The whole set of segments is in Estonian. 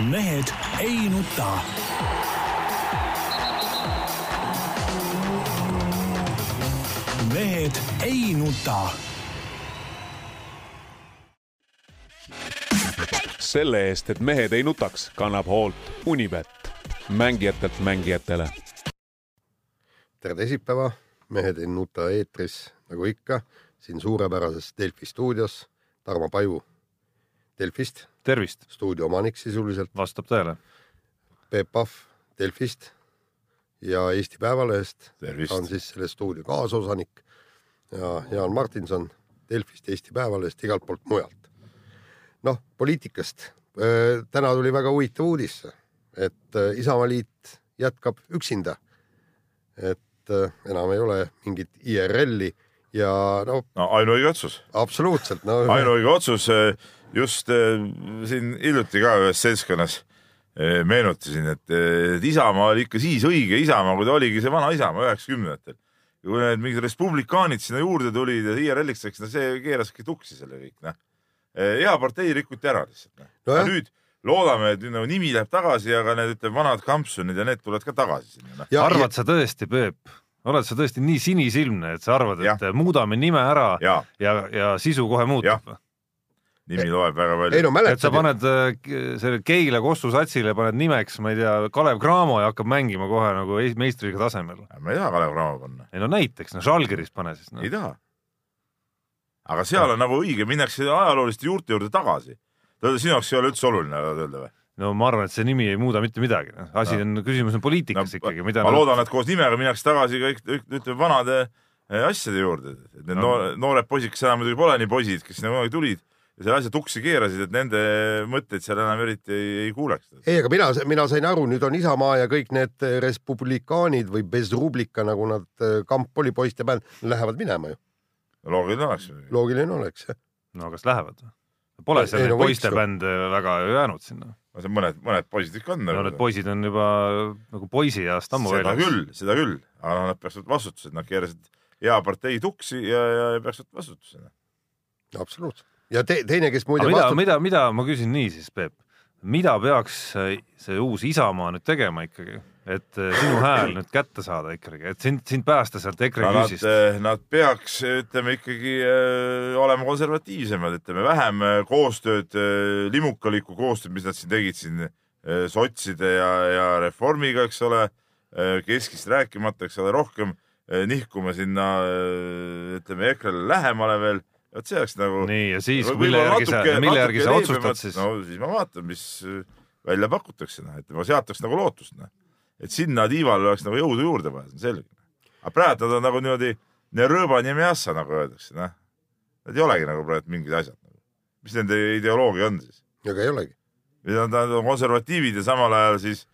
mehed ei nuta. mehed ei nuta. selle eest, et mehed ei nutaks, kannab hoolt Unibet, mängijatelt mängijatele. tere teisipäeva, Mehed ei nuta eetris nagu ikka siin suurepärases Delfi stuudios Tarmo Paju Delfist, tervist, stuudio omanik sisuliselt, vastab tõele. Peep Pahv Delfist ja Eesti Päevalehest on siis selle stuudio kaasosanik ja Jaan Martinson Delfist, Eesti Päevalehest, igalt poolt mujalt. noh, poliitikast. täna tuli väga huvitav uudis, et Isamaaliit jätkab üksinda. et enam ei ole mingit IRL-i ja no no ainuõige otsus, absoluutselt, no ainuõige otsus. just eh, siin hiljuti ka ühes seltskonnas eh, meenutasin, et, et Isamaa oli ikka siis õige Isamaa, kui ta oligi see vana Isamaa üheksakümnendatel. ja kui need mingid respublikaanid sinna juurde tulid ja IRL-iks läks, no see keeraski tuksi selle kõik, noh. hea partei rikuti ära lihtsalt, noh. Nojah. aga nüüd loodame, et no, nimi läheb tagasi, aga need ütleme vanad kampsunid ja need tulevad ka tagasi sinna, noh. ja, arvad sa tõesti, Peep, oled sa tõesti nii sinisilmne, et sa arvad, et Jah. muudame nime ära ja, ja ja, ja sisu kohe muutub? nimi loeb väga ei palju. no et sa mäletad, paned äh, selle Keila Kossu satsile paned nimeks, ma ei tea, Kalev Cramo ja hakkab mängima kohe nagu meistriliiga tasemel. ma ei taha Kalev Cramo panna, ei no näiteks, no Žalgiris pane siis no. ei. taha. aga seal on nagu õige, minnakse ajalooliste juurte juurde tagasi. sinu jaoks ei ole üldse oluline tahad öelda või? No ma arvan, et see nimi ei muuda mitte midagi, noh, asi on, küsimus on poliitikas no, ikkagi, mida ma loodan, et koos nimega minnakse tagasi kõik ütleme vanade eh, asjade juurde, et need No. no. noored poisid, kes enam muidugi pole nii poisid, kes sinna kunagi tulid ja selle asja tuksi keerasid, et nende mõtteid seal enam eriti ei, ei kuuleks. ei, aga mina, mina sain aru, nüüd on Isamaa ja kõik need res publikaanid või Bezrublika, nagu nad, kamp oli poiste bänd, lähevad minema ju. loogiline oleks loogiline oleks jah. no kas lähevad? Pole neid no võiks ju. poistebände väga jäänud sinna. No see mõned, mõned poisid ikka on. no need poisid on juba nagu poisieast ammu seda väljas. küll, seda küll, aga noh, nad peaks võtma vastutuse, et nad keerasid hea partei tuksi ja, ja ja peaks võtma vastutuse. absoluutselt. ja te, teine, kes muide mida, vastutab, mida, mida ma küsin nii siis, Peep, mida peaks see see uus Isamaa nüüd tegema ikkagi, et eh, sinu hääl nüüd kätte saada ikkagi, et sind, sind päästa sealt EKRE no küüsist?, nad peaks, ütleme ikkagi äh, olema konservatiivsemad, ütleme vähem äh, koostööd, limukalikku koostööd, mis nad siin tegid siin äh, sotside ja, ja Reformiga, eks ole, keskist rääkimata, eks ole, rohkem äh, nihkume sinna, ütleme EKRE-le lähemale veel, vot see oleks nagu nii, ja siis, mille järgi sa mille järgi sa otsustad siis? no siis ma vaatan, mis äh, välja pakutakse, noh, et ma seataks nagu lootust, noh. Et sinna tiivale oleks nagu jõudu juurde vaja, see on selge. aga praegu nad on nagu niimoodi, rõõba-njemjassa nagu öeldakse, noh. Nad ei olegi nagu praegu mingid asjad. mis nende ideoloogia on siis? aga ei olegi. Nad on konservatiivid ja samal ajal siis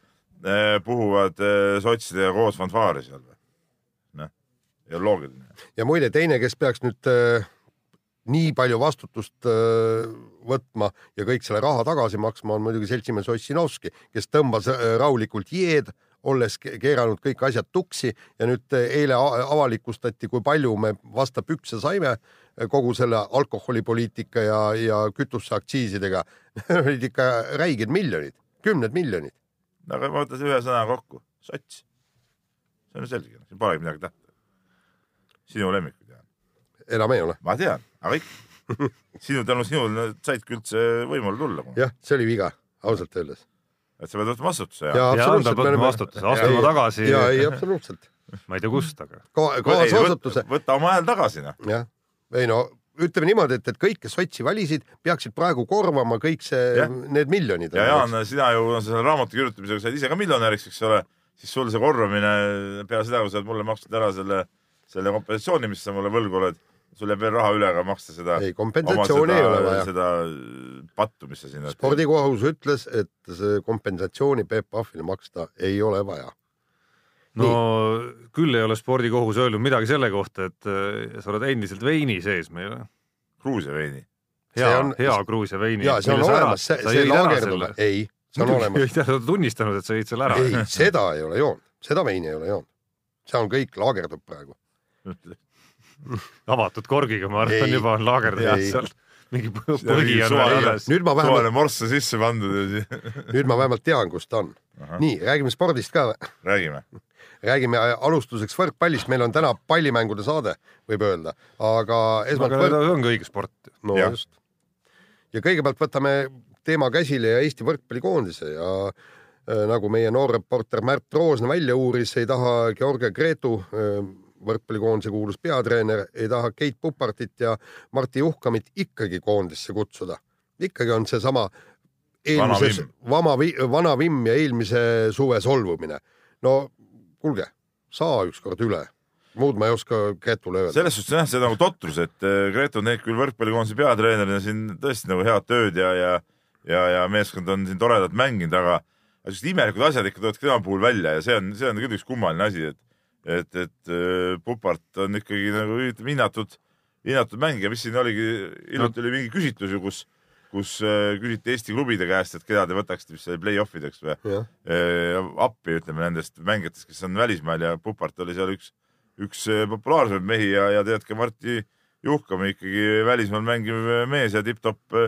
äh, puhuvad äh, sotsidega koos fanfaari seal või? noh, ei ole loogiline. ja muide, teine, kes peaks nüüd äh, nii palju vastutust äh, võtma ja kõik selle raha tagasi maksma, on muidugi seltsimees Ossinovski, kes tõmbas rahulikult jeed, olles ke- keeranud kõik asjad tuksi ja nüüd äh, eile avalikustati, kui palju me vastu pükse saime äh, kogu selle alkoholipoliitika ja, ja kütuseaktsiisidega. olid ikka räiged miljonid, kümned miljonid. aga ma võtan ühe sõna kokku, sots. see on selge, siin polegi midagi tähtsa. sinu lemmikud jah? enam ei ole. ma tean, aga ikka. sinu, tänu sinule saidki üldse võimule tulla. jah, see oli viga, ausalt öeldes. Et sa pead võtma vastutuse ja, ja anda absoluutselt. võtma vastutuse, astuma tagasi, ja ei, absoluutselt. ma ei tea kust, aga Ka- kaasvastutuse, võta, oma hääl tagasi noh. jah. ei no ütleme niimoodi, et, et kõik, kes sotsi valisid, peaksid praegu korvama kõik see need miljonid. ja Jaan, sina ju no, selle raamatu kirjutamisega said ise ka miljonäriks, eks ole, siis sul see korvamine peale seda, kui sa oled mulle maksnud ära selle, selle kompensatsiooni, mis sa mulle võlgu oled, sul jääb veel raha üle ka maksta seda. ei, kompensatsiooni ei ole vaja. seda pattu, mis sa oled. spordikohus ütles, et see kompensatsiooni Peep Pahvile maksta ei ole vaja. no küll ei ole spordikohus öelnud midagi selle kohta, et eh, sa oled endiselt veini sees meil. Gruusia veini. hea See on-, hea Gruusia veini. ja see on olemas, see, see laagerdub, ei, see on olemas. ta on tunnistanud, et sa jõid selle ära. ei, seda ei ole joonud, seda veini ei ole joonud. see on kõik laagerdub praegu. avatud korgiga, ma arvan, juba on laagerdajad Ei. seal. mingi põ- põhi on veel alles. nüüd ma vähemalt, suvane morss on sisse pandud ja nüüd ma vähemalt tean, kus ta on. nii, räägime spordist ka. räägime. räägime alustuseks võrkpallist, meil on täna pallimängude saade, võib öelda, aga esmalt aga võrk... ta ongi õige sport. no Jah. just. ja kõigepealt võtame teema käsile ja Eesti võrkpallikoondise ja äh, nagu meie noor reporter Märt Roosna välja uuris, ei taha Georgia Gretu äh, võrkpallikoondise kuulus peatreener, ei taha Keit Pupartit ja Martti Juhkamit ikkagi koondisse kutsuda. ikkagi on seesama eelmises Vana, vana, vimm ja eelmise suve solvumine. no kuulge, saa ükskord üle, muud ma ei oska Gretule öelda. selles suhtes jah, see on nagu totrus, et äh, Gretu on teinud küll võrkpallikoondise peatreenerina siin tõesti nagu head tööd ja, ja ja, ja meeskond on siin toredalt mänginud, aga sellised imelikud asjad ikka tulevad tema puhul välja ja see on, see on küll üks kummaline asi, et et, et äh, Pupart on ikkagi nagu ütleme hinnatud, hinnatud mängija, mis siin oligi, hiljuti oli mingi küsitlus ju, kus kus äh, küsiti Eesti klubide käest, et keda te võtaksite, mis oli play-off ideks või jah, äh, appi, ütleme nendest mängijatest, kes on välismaal. Ja Pupart oli seal üks, üks populaarsemaid mehi ja, ja tead ka Martti Juhkam ikkagi välismaal mängiv mees ja tipp-topp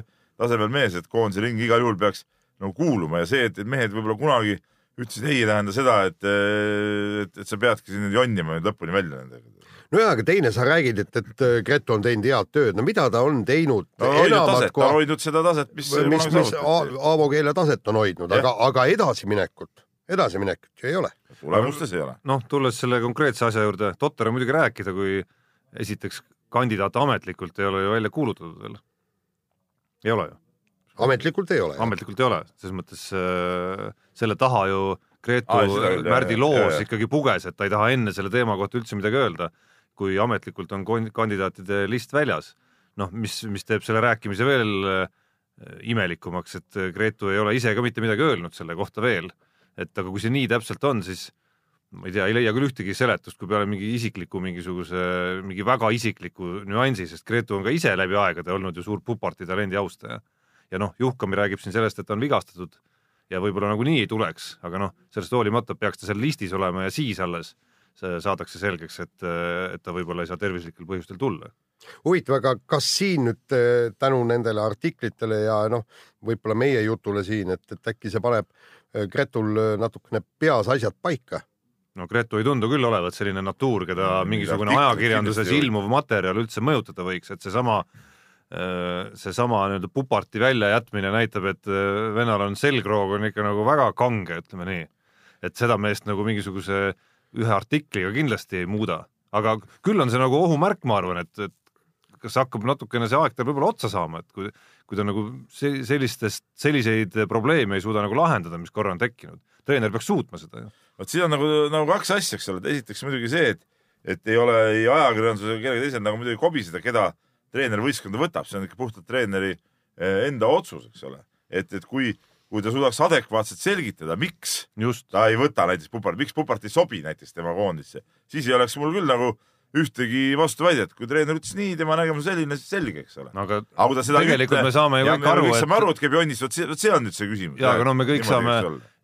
tasemel mees, et koondise ringi igal juhul peaks nagu kuuluma. Ja see, et mehed võib-olla kunagi ütlesid ei, ei tähenda seda, et, et, et sa peadki siin jonnima nüüd lõpuni välja nendega. no jaa, aga teine, sa räägid, et, et äh, Gretu on teinud head tööd, no mida ta on teinud ta on hoidnud enamat taset, ta on hoidnud seda taset, mis mis, mis Aavo keele taset on hoidnud, aga, aga edasiminekut, edasiminekut ju ei ole. tulemustes ei ole. noh, tulles selle konkreetse asja juurde, totter on muidugi rääkida, kui esiteks kandidaat ametlikult ei ole ju välja kuulutatud veel. ei ole ju, ametlikult ei ole. ametlikult ei ole, selles mõttes äh, selle taha ju Gretu jah, Märdi loos jah, ikkagi puges, et ta ei taha enne selle teema kohta üldse midagi öelda, kui ametlikult on kandidaatide list väljas. noh, mis, mis teeb selle rääkimise veel äh, imelikumaks, et Gretu ei ole ise ka mitte midagi öelnud selle kohta veel. et aga kui see nii täpselt on, siis ma ei tea, ei leia küll ühtegi seletust, kui peale mingi isikliku mingisuguse, mingi väga isikliku nüansi, sest Gretu on ka ise läbi aegade olnud ju suur Puparti talendi austaja. Ja noh, Juhkami räägib siin sellest, et ta on vigastatud ja võib-olla nagunii ei tuleks, aga noh, sellest hoolimata peaks ta seal listis olema ja siis alles saadakse selgeks, et, et ta võib-olla ei saa tervislikel põhjustel tulla. huvitav, aga kas siin nüüd eh, tänu nendele artiklitele ja noh, võib-olla meie jutule siin, et, et äkki see paneb eh, Gretul eh, natukene peas asjad paika? no Gretu ei tundu küll olevat selline natuur, keda Mm, mingisugune ajakirjanduses ilmuv materjal üldse mõjutada võiks, et seesama, seesama nii-öelda puparti väljajätmine näitab, et äh, venal on selgroog on ikka nagu väga kange, ütleme nii. et seda meest nagu mingisuguse ühe artikliga kindlasti ei muuda, aga küll on see nagu ohumärk, ma arvan, et, et kas hakkab natukene see aeg tal võib-olla otsa saama, et kui, kui ta nagu se- sellistest, selliseid probleeme ei suuda nagu lahendada, mis korra on tekkinud. treener peaks suutma seda ju. vot siin on nagu, nagu kaks asja, eks ole, et esiteks muidugi see, et, et ei ole ei ajakirjandusel ega kellelgi teisel nagu muidugi kobiseda, keda treener võistkonda võtab, see on ikka puhtalt treeneri eh, enda otsus, eks ole. et, et kui, kui ta suudaks adekvaatselt selgitada, miks just, ta ei võta näiteks Pupart, miks Pupart ei sobi näiteks tema koondisse, siis ei oleks mul küll nagu ühtegi vastuväidet, kui treener ütles nii, tema nägemus selline, siis selge, eks ole. aga aga kui ta seda tegelikult me saame ju ja kõik me aru, et- saame aru, et käib jonnist, vot see, vot see on nüüd see küsimus. Jaa, aga no me kõik saame-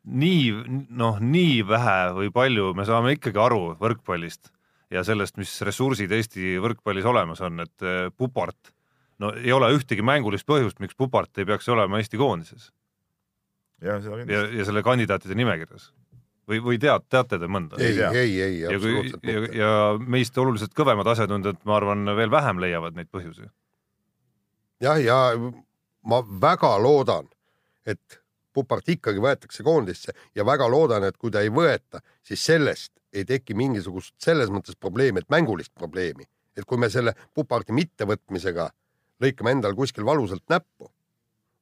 nii, noh, nii vähe või palju me saame ikkagi aru võrkpallist ja sellest, mis ressursid Eesti võrkpallis olemas on, et eh, Pupart, no ei ole ühtegi mängulist põhjust, miks Pupart ei peaks olema Eesti koondises ja kindlasti., ja selle kandidaatide nimekirjas. või, või tead, teate te mõnda? ei, ei, ei, ja absoluutselt ja, mitte. ja meist oluliselt kõvemad asjatundjad, ma arvan, veel vähem leiavad neid põhjusi. jah, ja ma väga loodan, et Pupart ikkagi võetakse koondisse ja väga loodan, et kui ta ei võeta, siis sellest ei teki mingisugust selles mõttes probleemi, et mängulist probleemi, et kui me selle Puparti mittevõtmisega lõikame endal kuskil valusalt näppu,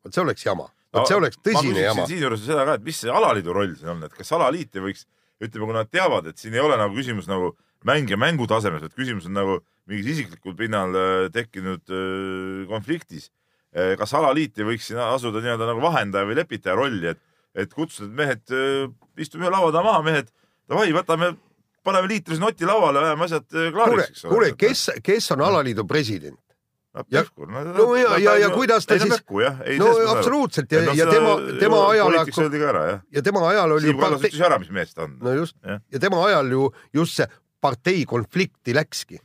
vot see oleks jama, vot see oleks tõsine jama. siinjuures seda ka, et mis see alaliidu roll siin on, et kas alaliit ei võiks, ütleme, kui nad teavad, et siin ei ole nagu küsimus nagu mäng ja mängu tasemes, vaid küsimus on nagu mingis isiklikul pinnal äh, tekkinud äh, konfliktis. kas alaliit ei võiks siin asuda nii-öelda nagu vahendaja või lepitaja rolli, et, et kutsuda, mehed, istume ühe laua taha maha, mehed, davai, võtame, paneme liitrise noti lauale, ajame asjad äh, klaariks, kuule, kes, kes on alaliidu president? no, ja- no, no ja- ja- ja kuidas ta siis- no absoluutselt ja ja tema, tema ajal ja tema ajal oli Siim Kallas ütles ära, mis mees ta on. no just. Ja tema ajal ju just see partei konflikti läkski.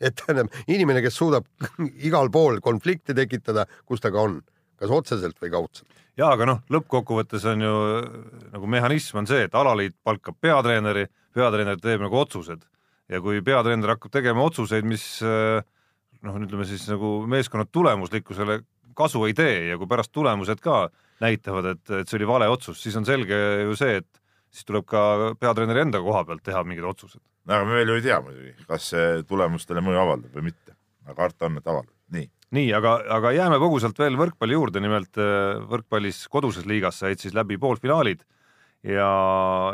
Et tähendab inimene, kes suudab igal pool konflikti tekitada, kus ta ka on, kas otseselt või kaudselt. Ja aga noh, lõppkokkuvõttes on ju nagu mehhanism on see, et alaliit palkab peatreeneri, peatreener teeb nagu otsused ja kui peatreener hakkab tegema otsuseid, mis noh, ütleme siis nagu meeskonna tulemuslikkusele kasu ei tee ja kui pärast tulemused ka näitavad, et, et see oli vale otsus, siis on selge ju see, et siis tuleb ka peatreeneri enda koha pealt teha mingid otsused. aga me veel ju ei tea muidugi, kas see tulemustele mõju avaldab või mitte, aga karta on, et avaldab, nii. Nii, aga, aga jääme põgusalt veel võrkpalli juurde, nimelt äh, võrkpallis koduses liigas said siis läbi poolfinaalid ja,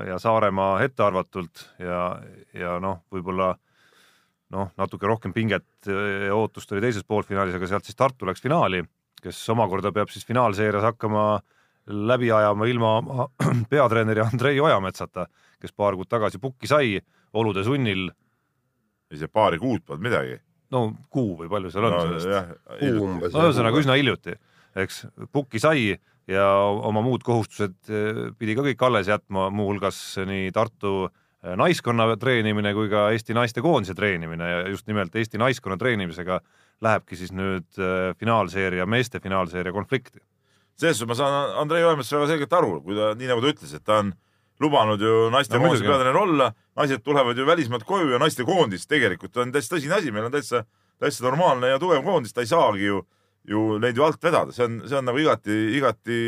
ja Saaremaa ettearvatult ja, ja noh, võib-olla noh, natuke rohkem pinget ja ootust oli teises poolfinaalis, aga sealt siis Tartu läks finaali, kes omakorda peab siis finaalseerias hakkama läbi ajama ilma peatreeneri Andrei Ojametsata, kes paar kuud tagasi pukki sai olude sunnil. ei see paari kuud polnud midagi. No kuu või palju seal on no, sellest? kuu umbes. no ühesõnaga üsna hiljuti, eks, pukki sai ja oma muud kohustused eh, pidi ka kõik alles jätma, muuhulgas nii Tartu eh, naiskonna treenimine kui ka Eesti naistekoondise treenimine ja just nimelt Eesti naiskonna treenimisega lähebki siis nüüd eh, finaalseeria, meeste finaalseeria konflikti. selles suhtes ma saan Andrei Oemets väga selgelt aru, kui ta, nii nagu ta ütles, et ta on lubanud ju naistekoondise No muidugi. peatreener olla, naised tulevad ju välismaalt koju ja naistekoondis tegelikult on täitsa tõsine asi, meil on täitsa, täitsa normaalne ja tugev koondis, ta ei saagi ju, ju neid ju alt vedada, see on, see on nagu igati, igati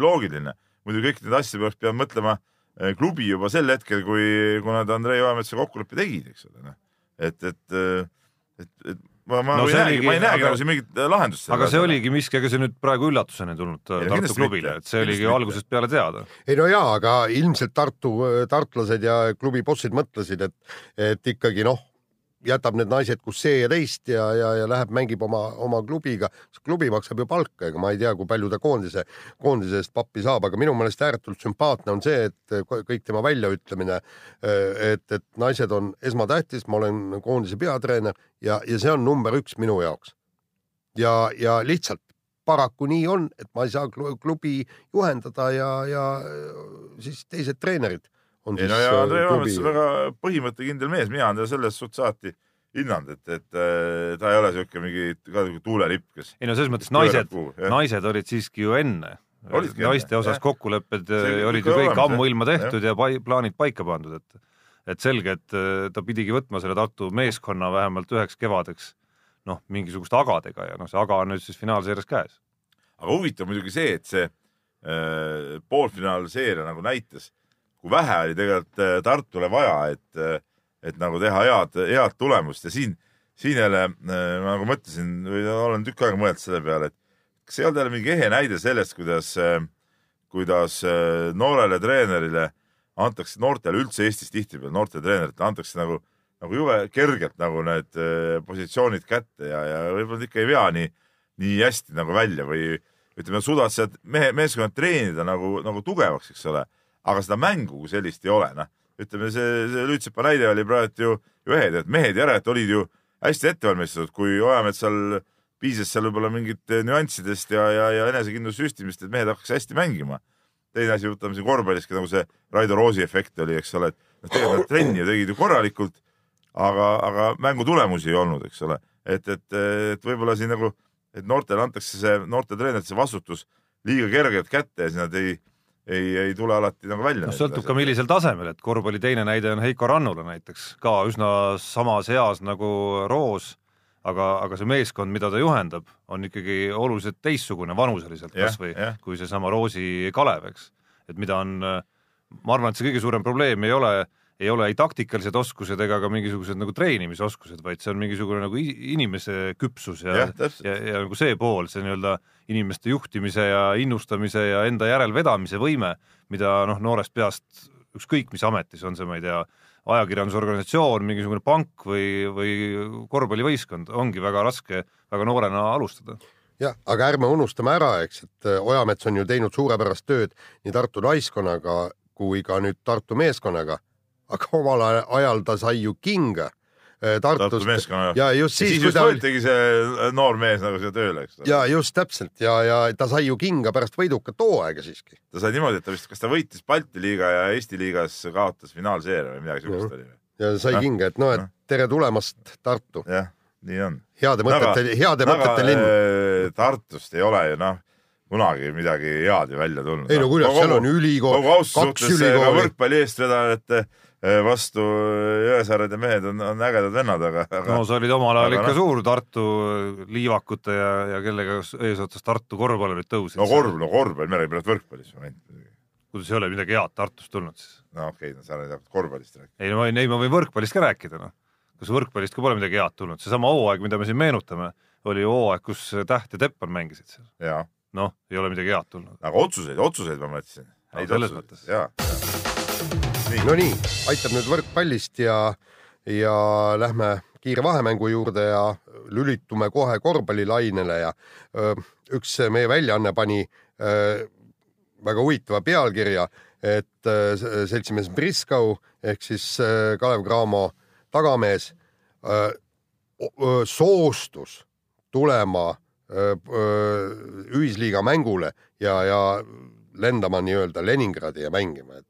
loogiline. muidu kõiki neid asju peaks pidama mõtlema eh, klubi juba sel hetkel, kui, kui nad Andrei Oemetsaga kokkuleppe tegid, eks ole, noh. et, et, et, et ma, ma No ei näegi, ma ei näegi aga- nagu siin mingit lahendust. aga see oligi miski, ega see nüüd praegu üllatusena ei tulnud Tartu kindlasti klubile, et see oligi algusest peale teada. ei no jaa, aga ilmselt Tartu, tartlased ja klubi bossid mõtlesid, et, et ikkagi noh, jätab need naised kus see ja teist ja, ja, ja läheb, mängib oma, oma klubiga. klubi maksab ju palka, ega ma ei tea, kui palju ta koondise, koondise eest pappi saab, aga minu meelest ääretult sümpaatne on see, et kõik tema väljaütlemine, et, et naised on esmatähtis, ma olen koondise peatreener ja, ja see on number üks minu jaoks. ja, ja lihtsalt paraku nii on, et ma ei saa klu- klubi juhendada ja, ja siis teised treenerid ei no ja äh, Andrei Oemets on väga põhimõttekindel mees, mina olen teda selles suhtes alati hinnanud, et, et äh, ta ei ole siuke mingi tuulelipp, kes ei no selles mõttes naised, jah. naised olid siiski ju enne. Olidki naiste osas jah. kokkulepped See eh, oli olid ju kõik ammuilma jah. tehtud ja pai, plaanid paika pandud, et et selge, et ta pidigi võtma selle Tartu meeskonna vähemalt üheks kevadeks noh, mingisuguste agadega ja noh, see aga on nüüd siis finaalseerias käes. aga huvitav muidugi see, et see äh, poolfinaalseeria nagu näitas, kui vähe oli tegelikult äh, Tartule vaja, et äh, et nagu teha head, head tulemust ja siin, siin jälle äh, nagu mõtlesin või olen tükk aega mõelnud selle peale, et kas ei olnud jälle mingi ehe näide sellest, kuidas kuidas noorele treenerile antakse, noortele üldse Eestis tihtipeale, noortele treeneritele antakse nagu, nagu jube kergelt nagu need positsioonid kätte ja, ja võib-olla ikka ei vea nii, nii hästi nagu välja või ütleme, suudavad sealt mehe, meeskonnad treenida nagu, nagu tugevaks, eks ole. Aga seda mängu kui sellist ei ole, noh. ütleme, see, see Lüütsepa näide oli praegu ju, ju ehe, et mehed järelikult olid ju hästi ette valmistatud, kui Ojametsal piisas seal võib-olla mingit nüanssidest ja, ja, ja enesekindluse süstimist, et mehed hakkaks hästi mängima. teine asi, võtame siin korvpalliski nagu see Raido Roosi efekt oli, eks ole, et noh, tegelikult nad trenni tegid ju korralikult, aga, aga mängu tulemusi ei olnud, eks ole. et, et, et võib-olla siin nagu, et noortele antakse see, noorte treenerite see vastutus liiga kergelt kätte ja siis nad ei, ei, ei tule alati nagu välja. noh, sõltub ka millisel tasemel, et korvpalli teine näide on Heiko Rannula näiteks, ka üsna samas eas nagu Roos, aga, aga see meeskond, mida ta juhendab, on ikkagi oluliselt teistsugune vanuseliselt Jah, kasvõi jah. kui seesama Roosi Kalev, eks. et mida on, ma arvan, et see kõige suurem probleem ei ole, ei ole ei taktikalised oskused ega ka mingisugused nagu treenimisoskused, vaid see on mingisugune nagu inimese küpsus ja, Jah, täpselt. ja, ja nagu see pool, see nii-öelda inimeste juhtimise ja innustamise ja enda järelvedamise võime, mida noh, noorest peast ükskõik mis ametis on see, ma ei tea, ajakirjandusorganisatsioon, mingisugune pank või, või korvpallivõistkond, ongi väga raske väga noorena alustada. jah, aga ärme unustame ära, eks, et äh, Ojamets on ju teinud suurepärast tööd nii Tartu naiskonnaga kui ka nüüd Tartu meeskonnaga, aga omal ajal- ta sai ju kinga äh, Tartu Tartust meeskonna ja just siis, siis, just ta oli võetigi see noor mees nagu siia tööle, eks ja just täpselt ja, ja ta sai ju kinga pärast võidukat hooaega siiski. ta sai niimoodi, et ta vist, kas ta võitis Balti liiga ja Eesti liigas kaotas finaalseeria või midagi siukest oli või? ja sai Noh, kinga, et noh, et tere tulemast Tartu. jah, nii on. heade mõtete, heade mõtete linn. äh, Tartust ei ole ju noh, kunagi midagi head ju välja tulnud. ei no kuidas, seal on ülikool kaks ülikooli. võrkpalli eestvedajate äh, vastu Jõesaarede mehed on, on ägedad vennad, aga, aga no sa olid omal ajal ikka noh. suur Tartu liivakute ja, ja kellega eesotsas Tartu korvpallurid tõusid. no korv, no korvpall, me räägime praegu võrkpallist kuidas ei ole midagi head Tartust tulnud siis? no okei okay,, no sa ei hakanud korvpallist rääkima. ei no ma, ei ma võin võrkpallist ka rääkida noh. kas võrkpallist ka pole midagi head tulnud, seesama hooaeg, mida me siin meenutame, oli hooaeg, kus Täht ja Teppan mängisid seal. noh, ei ole midagi head tulnud. aga otsuseid, otsuseid ma mõtlesin. No selles mõttes. Nonii, aitab nüüd võrkpallist ja, ja lähme kiire vahemängu juurde ja lülitume kohe korvpallilainele ja öö, üks meie väljaanne pani öö, väga huvitava pealkirja, et öö, seltsimees Briscoe ehk siis öö, Kalev Cramo tagamees öö, öö, soostus tulema öö, öö, ühisliiga mängule ja, ja lendama nii-öelda Leningradi ja mängima, et,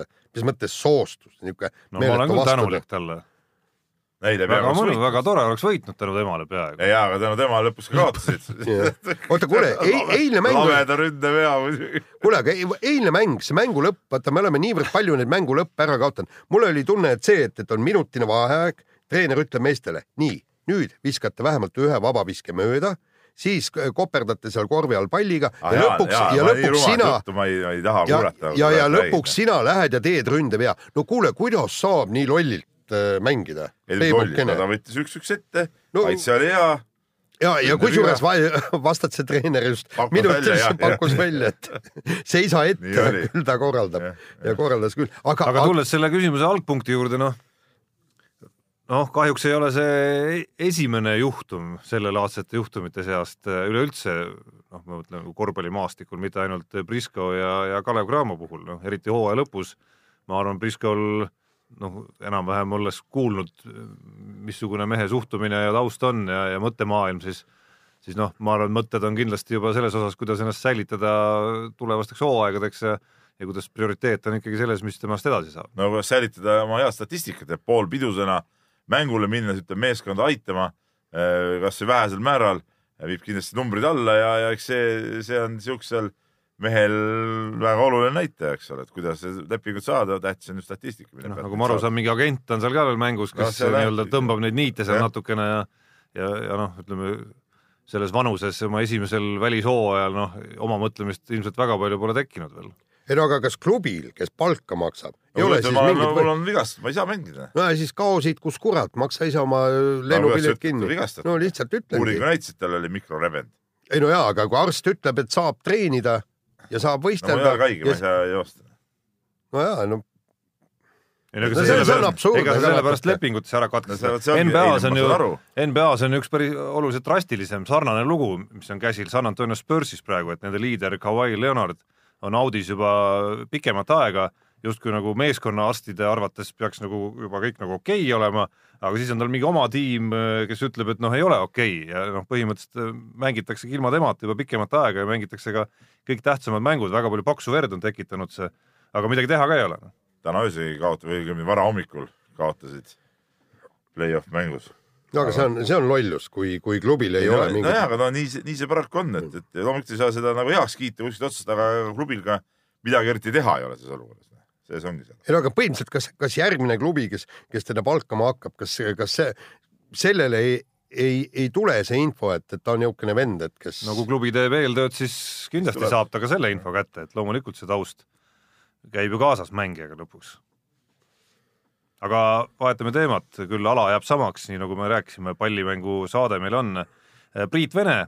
et mis mõttes soostus, niisugune no ma olen küll tänulik talle. neile väga peaaegu mõnus, väga tore, oleks võitnud tänu temale peaaegu. jaa, aga tänu temale lõpuks ka kaotasid. oota, kuule, eilne mäng, lameda ründevea muidugi. kuule, aga ei- eilne mäng, see mängu lõpp, vaata, me oleme niivõrd palju neid mängu lõppe ära kaotanud. mul oli tunne, et see, et, et on minutine vaheaeg, treener ütleb meestele, nii, nüüd viskate vähemalt ühe vabaviske mööda, siis koperdate seal korvi all palliga Ah, ja lõpuks, ja lõpuks sina ma ei, ma ei taha ja, kuulata. ja, ja lõpuks sina lähed ja teed ründevea. no kuule, kuidas saab nii lollilt äh, mängida? Ta võttis üks-üks ette No- no,, kaitse oli hea. ja, ja kusjuures vastad see treener just Pakkus minutilt välja, jah, pakkus välja, et seisa ette küll ta korraldab Jah, ja korraldas küll, aga, aga tulles selle küsimuse algpunkti juurde, noh, noh, kahjuks ei ole see esimene juhtum sellelaadsete juhtumite seast äh, üleüldse, noh, ma mõtlen nagu korvpallimaastikul, mitte ainult Briscoe ja, ja Kalev Cramo puhul, noh, eriti hooaja lõpus, ma arvan, Briscoe'l noh, enam-vähem olles kuulnud, missugune mehe suhtumine ja taust on ja, ja mõttemaailm, siis siis noh, ma arvan, mõtted on kindlasti juba selles osas, kuidas ennast säilitada tulevasteks hooaegadeks ja ja kuidas prioriteet on ikkagi selles, mis temast edasi saab. no kuidas säilitada oma head statistikat, et poolpidusena mängule minnes ütleb meeskonda aitama, kas või vähesel määral, viib kindlasti numbrid alla ja, ja eks see, see on siuksel mehel väga oluline näitaja, eks ole, et kuidas lepingut saada, tähtis on ju statistika. noh, nagu ma aru saan, mingi agent on seal ka veel mängus, No kes jah. nii-öelda tõmbab neid niite seal Jah. natukene ja ja, ja noh, ütleme selles vanuses oma esimesel välishooajal noh, oma mõtlemist ilmselt väga palju pole tekkinud veel. Ei no aga kas klubil, kes palka maksab, ei no, ole siis ma, mingit mul või...? on vigastus, ma ei saa mängida. no ja siis kao siit, kus kurat, maksa ise oma lennupilet ütled, kinni no lihtsalt ütlengi uuringu. näitasid, tal oli mikrorebend. ei no jaa, aga kui arst ütleb, et saab treenida ja saab no ma ei võistelda ole haige, ma ei saa joosta. no jaa, no ei no ega No on sellepärast, ega see sellepärast lepingutes ära no see ongi, NBA-s on ju NBA-s on üks päris oluliselt drastilisem sarnane lugu, mis on käsil San Antonio Spursis praegu, et nende liider Kawhi Leonard on audis juba pikemat aega, justkui nagu meeskonnaarstide arvates peaks nagu juba kõik nagu okei okay olema, aga siis on tal mingi oma tiim, kes ütleb, et noh, ei ole okei okay. ja noh, põhimõtteliselt äh, mängitaksegi ilma temata juba pikemat aega ja mängitakse ka kõik tähtsamad mängud, väga palju paksu verd on tekitanud see, aga midagi teha ka ei ole. täna öösel kaotasid õigemini varahommikul kaotasid play-off mängus. No aga see on, see on lollus, kui, kui klubil ei no, ole mingit nojah, aga no nii see, nii see paraku on, et, et loomulikult ei saa seda nagu heaks kiita kuskilt otsast, aga klubil ka midagi eriti teha ei ole selles olukorras. sees ongi seal. ei no aga põhimõtteliselt, kas, kas järgmine klubi, kes, kes teda palkama hakkab, kas, kas see, sellele ei, ei, ei tule see info, et, et ta on niisugune vend, et kes no kui klubi teeb eeltööd, siis kindlasti Tuleb. saab ta ka selle info kätte, et loomulikult see taust käib ju kaasas mängijaga lõpuks. Aga vahetame teemat, küll ala jääb samaks, nii nagu me rääkisime, pallimängu saade meil on. Priit Vene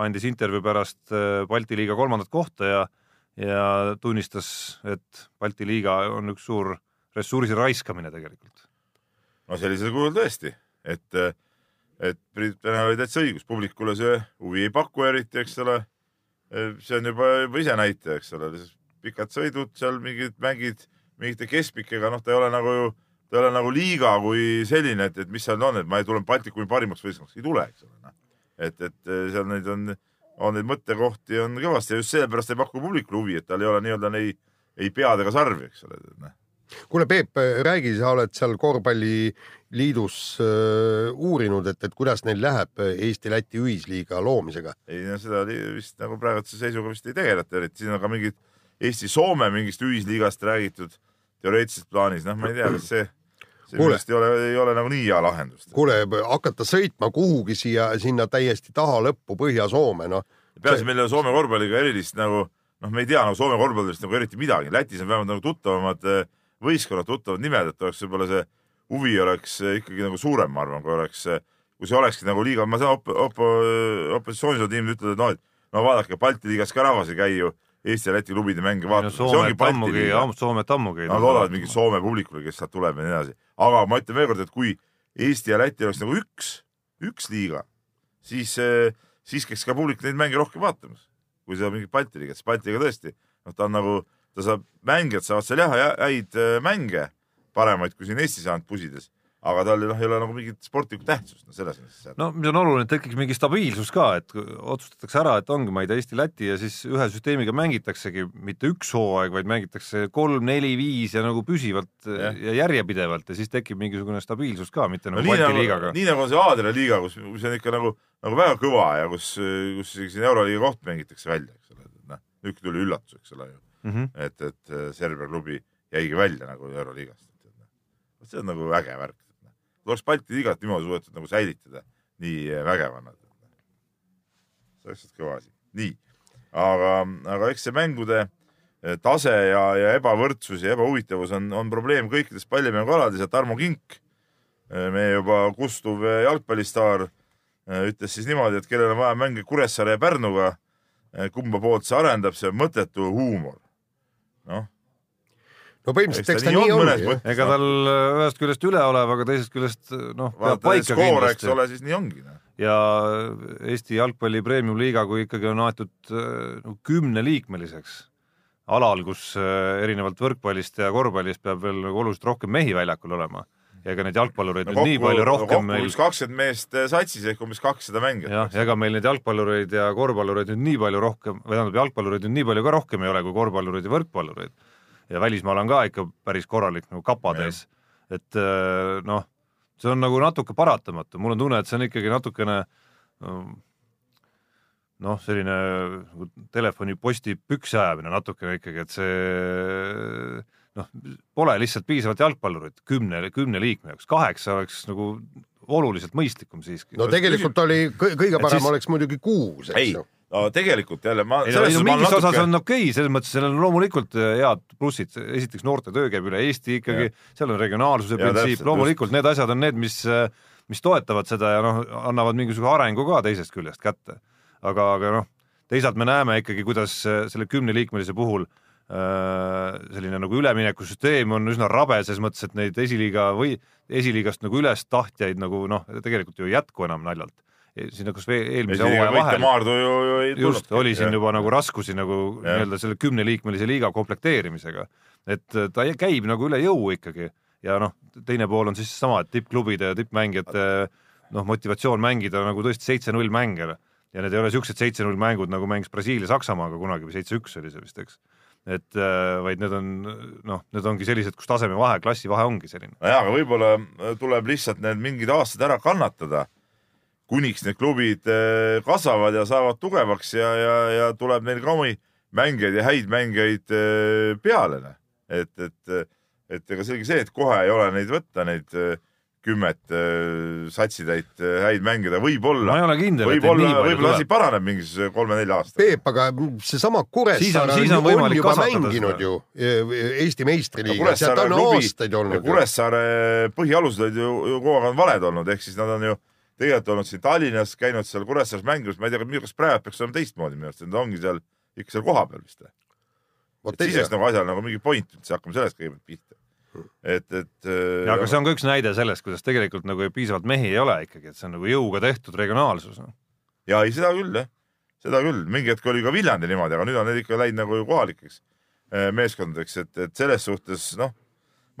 andis intervjuu pärast äh, Balti liiga kolmandat kohta ja ja tunnistas, et Balti liiga on üks suur ressursi raiskamine tegelikult. no sellisel kujul tõesti, et, et Priit Venel oli täitsa õigus, publikule see huvi ei paku eriti, eks ole. see on juba, juba ise näitaja, eks ole, pikad sõidud seal mingid mängid mingite keskpikega, noh, ta ei ole nagu ju, ta ei ole nagu liiga kui selline, et, et mis seal on, et ma ei tule Baltikumi parimaks võistkonnaks, ei tule, eks ole. et, et seal neid on, on neid mõttekohti on kõvasti ja just sellepärast ei paku publikule huvi, et tal ei ole nii-öelda neid, ei pead ega sarvi, eks ole. noh. kuule, Peep, räägi, sa oled seal korvpalliliidus äh, uurinud, et, et kuidas neil läheb Eesti-Läti ühisliiga loomisega. ei no seda vist nagu praeguse seisuga vist ei tegeleta eriti, siin on ka mingid Eesti-Soome mingist ühisliigast räägitud teoreetilises plaanis, noh, ma ei tea, kas see, arust ei ole, ei ole nagu nii hea lahendus. kuule, hakata sõitma kuhugi siia, sinna täiesti taha lõppu Põhja-Soome, noh. peaasi, meil ei ole Soome korvpalliga erilist nagu noh, me ei tea nagu Soome korvpallist nagu eriti midagi, Lätis on vähemalt nagu tuttavamad eh, võistkonnad, tuttavad nimed, et oleks võib-olla see huvi oleks eh, ikkagi nagu suurem, ma arvan, kui oleks, kui see olekski nagu liiga, ma saan op-, op-, opositsioonis olevad inimesed ütlevad, et noh, et no vaadake, Balti liigas ka rahvas ei käi ju Eesti ja Läti klubide mänge ongi Soomet ammugi Soomet ammugi. Nad loodavad mingit Soome publikule, kes sealt tuleb ja nii edasi. aga ma ütlen veel kord, et kui Eesti ja Läti oleks nagu üks, üks liiga, siis, siis käiks ka publik neid mänge rohkem vaatamas, kui seda mingit Balti liigat, sest Balti liiga tõesti, noh, ta on nagu, ta saab, mängijad saavad seal jah, häid äh, mänge, paremaid kui siin Eestis ainult pusides, aga tal noh, ei ole nagu mingit sportlikku tähtsust, no selles mõttes. no mis on oluline, et tekiks mingi stabiilsus ka, et otsustatakse ära, et ongi, ma ei tea, Eesti-Läti ja siis ühe süsteemiga mängitaksegi mitte üks hooaeg, vaid mängitakse kolm, neli, viis ja nagu püsivalt ja, ja järjepidevalt ja siis tekib mingisugune stabiilsus ka, mitte no nagu nii Balti nagu liigaga,. nii nagu on see Aadria liiga, kus, kus on ikka nagu, nagu väga kõva ja kus, kus isegi siin Euroliiga koht mängitakse välja, eks ole, noh, nüüd tuli üllatus, eks ole ju Mm -hmm. et, et äh, Serbia klubi jäigi välja nagu Euroliigast. see on nagu äge värk. Oleks Balti liigat niimoodi suudetud nagu säilitada nii äh, vägevana. see oleks kõva asi. nii, aga, aga eks see mängude äh, tase ja, ja ebavõrdsus ja ebahuvitavus on, on probleem kõikides pallimängualades ja Tarmo Kink, meie juba kustuv jalgpallistaar, ütles siis niimoodi, et kellel on vaja mänge Kuressaare ja Pärnuga, kumba poolt see arendab, see on mõttetu huumor. noh, no põhimõtteliselt eks ta nii on ega tal äh, ühest küljest üleolev, aga teisest küljest noh, peab paika skoor, eks kindlasti ole, siis nii ongi. noh. ja Eesti jalgpalli premium-liiga, kui ikkagi on aetud äh, no, kümneliikmeliseks alal, kus äh, erinevalt võrkpallist ja korvpallist peab veel nagu oluliselt rohkem mehi väljakul olema ja ega neid jalgpallureid no nüüd nii palju rohkem kokku meil umbes kakskümmend meest satsis ehk umbes kakssada mängijat. jah, ega meil neid jalgpallureid ja korvpallureid nüüd nii palju rohkem, või tähendab, jalgpallureid nüüd nii palju ka rohkem ei ole kui korvpallureid ja võrkpallureid. Ja välismaal on ka ikka päris korralik nagu ees. et äh, noh, see on nagu natuke paratamatu, mul on tunne, et see on ikkagi natukene ähm, noh, selline nagu telefoniposti püksi ajamine natukene ikkagi, et see noh, pole lihtsalt piisavalt jalgpallurit kümne, kümne liikme jaoks, kaheksa oleks nagu oluliselt mõistlikum siiski. no tegelikult oli kõ- kõige parem siis- oleks muidugi kuus, eks ei ju., no tegelikult jälle ma. ei no, mingis osas on okei okay,, selles mõttes seal on loomulikult äh, head plussid, esiteks noorte töö käib üle Eesti ikkagi, seal on regionaalsuse Ja printsiip loomulikult need asjad on need, mis, mis toetavad seda ja noh, annavad mingisuguse arengu ka teisest küljest kätte. aga, aga noh, teisalt me näeme ikkagi, kuidas äh, selle kümneliikmelise puhul äh, selline nagu üleminekusüsteem on üsna rabe ses mõttes, et neid esiliiga või esiliigast nagu üles tahtjaid nagu noh, tegelikult ju ei jätku enam naljalt. siin kas või eelmise hooaja vahel Maardu ju, ju ei just, oli siin juba nagu raskusi nagu nii-öelda selle kümneliikmelise liiga komplekteerimisega. et äh, ta käib nagu üle jõu ikkagi ja noh, teine pool on siis sama, et tippklubide ja tippmängijate noh, motivatsioon mängida nagu tõesti seitse-null mänge ja need ei ole siuksed seitse-null mängud, nagu mängis Brasiilia Saksamaaga kunagi või seitse-üks oli see vist, eks. Et äh, vaid need on noh, need ongi sellised, kus tasemevahe, klassivahe ongi selline. nojah, aga võib-olla äh, tuleb lihtsalt need mingid aastad ära kannatada, kuniks need klubid äh, kasvavad ja saavad tugevaks ja, ja, ja tuleb neil ka omi mängijaid ja häid mängijaid peale. et, et, et ega selge see, et kohe ei ole neid võtta, neid kümmet äh, satsitäit äh, häid mängida, ma võib-olla ei, ole kindel, et neid nii, palju võib-olla asi tuleb. paraneb mingisuguse kolme-nelja aastaga. Peep, aga seesama Siis Kuressaare on- siis on on, on juba mänginud seda. ju Eesti meistriliigas ja ta on klubi aastaid ja olnud. Kuressaare põhialused olid ju, ju kogu aeg on valed olnud, ehk siis nad on ju tegelikult olnud siin Tallinnas, käinud seal Kuressaares mängimas, ma ei tea, kas praegu peaks olema teistmoodi minu arust, nad ongi seal ikka seal kohapeal vist. et siis oleks nagu asjal nagu mingi point üldse, hakkame sellest kõigepealt pihta. et, et. ja aga see on ka üks näide sellest, kuidas tegelikult nagu piisavalt mehi ei ole ikkagi, et see on nagu jõuga tehtud regionaalsus. noh. ja ei, seda küll jah, seda küll, mingi hetk oli ka Viljandi niimoodi, aga nüüd on need ikka läinud nagu kohalikeks eh, meeskondadeks, et, et selles suhtes noh,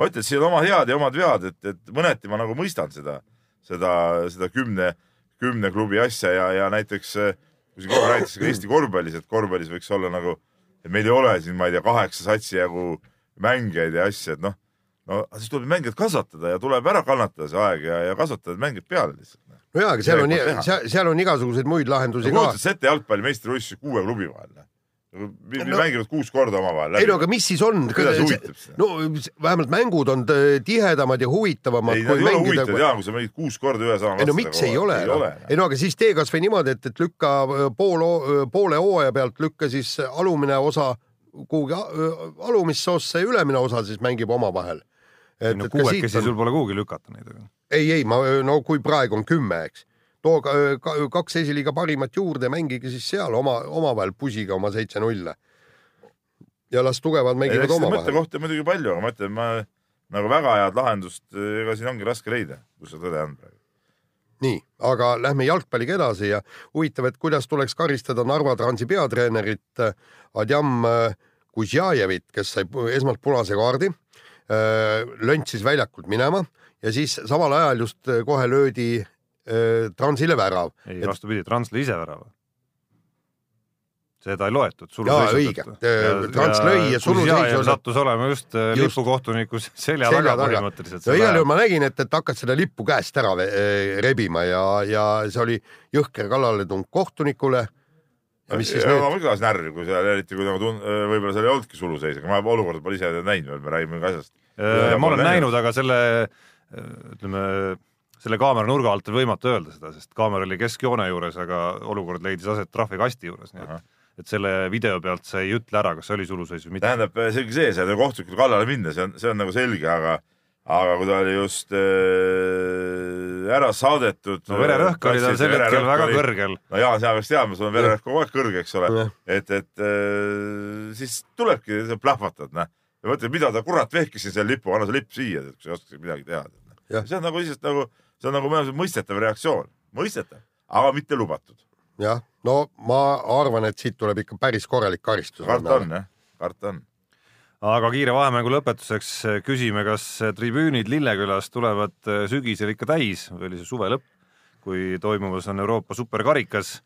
ma ütlen, et siin on omad head ja omad vead, et, et mõneti ma nagu mõistan seda, seda, seda kümne, kümne klubi asja ja, ja näiteks eh, kui siin kogu räägitakse ka Eesti korvpallis, et korvpallis võiks olla nagu, et meil ei ole siin, ma ei tea, kaheksa satsi jagu mängijaid ja asju, et noh, no siis tuleb mängijad kasvatada ja tuleb ära kannatada see aeg ja, ja kasvatada mängijad peale lihtsalt. no jaa, aga seal on seal, seal on igasuguseid muid lahendusi ka. kujutad sa ette jalgpalli meistrivõistlusi kuue klubi vahel? No- no, mänginud kuus korda omavahel ei no. aga mis siis on? Kuidas huvitab seda? no vähemalt mängud on tihedamad ja huvitavamad ei, nad kui ei ole huvitavad, jaa, kui sa mängid kuus korda ühe sama ei no miks ei ole? ei ole. ei no aga siis tee kasvõi niimoodi, et, et lükka öö, pool, poole hooaja pealt lükka siis alumine osa kuhugi öö, alumisse ossa ja ülemine osa siis mängib omavahel. et, no kuuekesi on sul pole kuhugi lükata neid, ei, ei ma, no kui praegu on kümme, eks, too ka, ka, kaks esiliiga parimat juurde mängige siis seal oma, omavahel pusiga oma seitse-nulle. ja las tugevad mängivad omavahel. mõttekohti on muidugi palju, aga ma ütlen, ma nagu väga head lahendust, ega siin ongi raske leida, kus see tõde on praegu. nii, aga lähme jalgpalliga edasi ja huvitav, et kuidas tuleks karistada Narva Transi peatreenerit äh, Adjam äh, Kuzjajevit, kes sai esmalt punase kaardi, löntsis väljakult minema ja siis samal ajal just äh, kohe löödi äh, Transile värav. ei, vastupidi, Transle ise värava. seda ei loetud. Jaa, õige. Trans lõi ja suluseis on- sattus olema just, äh, Just. lipukohtuniku selja Selja taga põhimõtteliselt. no igal juhul ma nägin, et, et hakkad seda lippu käest ära rebima ja, ja see oli jõhker kallaletung kohtunikule. Mis siis ma muidugi ajas närvi, kui seal eriti kui nagu tun-, võib-olla seal ei olnudki suluseis, aga ma olukorda pole ise näinud veel, me räägime ka asjast. Äh, ma olen näinud, aga selle ütleme, selle kaamera nurga alt on võimatu öelda seda, sest kaamera oli keskjoone juures, aga olukord leidis aset trahvikasti juures, nii et et selle video pealt sa ei ütle ära, kas oli suluseis või mitte. tähendab, see ongi see, seal kohtunikule kallale minna, see on, see on nagu selge, aga aga kui ta oli just äh, ära saadetud. no vererõhk oli tal sel hetkel väga oli.... kõrgel. no Jaan, sina peaks teadma, sul on vererõhk kogu aeg kõrge, eks ole et, et äh, siis tulebki, plahvatad, noh. ja mõtled, mida ta kurat vehkisin selle lipu, anna see lipp siia, kui sa ei oska midagi teha. See on nagu lihtsalt nagu, see on nagu mõistetav reaktsioon, mõistetav, aga mitte lubatud. jah, no ma arvan, et siit tuleb ikka päris korralik karistus. karta on jah, karta on. Aga kiire vahemängu lõpetuseks küsime, kas tribüünid Lillekülas tulevad sügisel ikka täis või oli see suve lõpp, kui toimumas on Euroopa superkarikas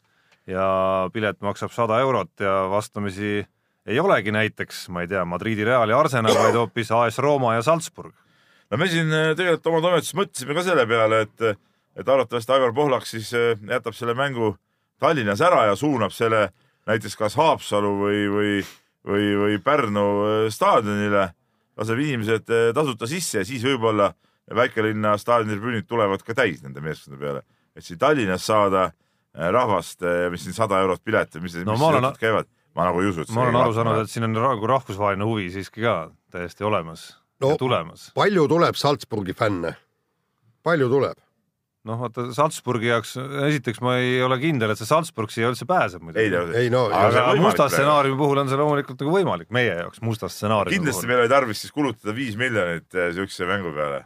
ja pilet maksab sada eurot ja vastamisi ei olegi näiteks, ma ei tea, Madridi Real ja Arsenal, vaid hoopis AS Rooma ja Salzburg. no me siin tegelikult oma toimetuses mõtlesime ka selle peale, et, et arvatavasti Aivar Pohlak siis jätab selle mängu Tallinnas ära ja suunab selle näiteks kas Haapsalu või, või, või, või Pärnu äh, staadionile, laseb inimesed äh, tasuta sisse ja siis võib-olla väikelinna staadionitribüünid tulevad ka täis nende meeskondade peale. et siin Tallinnas saada äh, rahvast, mis siin sada eurot pilet või mis, No mis ma olen- jutud käivad, ma nagu ei usu, et ma olen aru saanud, et siin on nagu rahvusvaheline huvi siiski ka täiesti olemas No. ja tulemas. palju tuleb Salzburgi fänne? palju tuleb? noh, vaata Salzburgi jaoks, esiteks ma ei ole kindel, et see Salzburg siia üldse pääseb ei muidugi. ei no, Aga aga musta stsenaariumi puhul on see loomulikult nagu võimalik meie jaoks, musta stsenaariumi kindlasti puhul. meil oli tarvis siis kulutada viis miljonit eh, siukse mängu peale.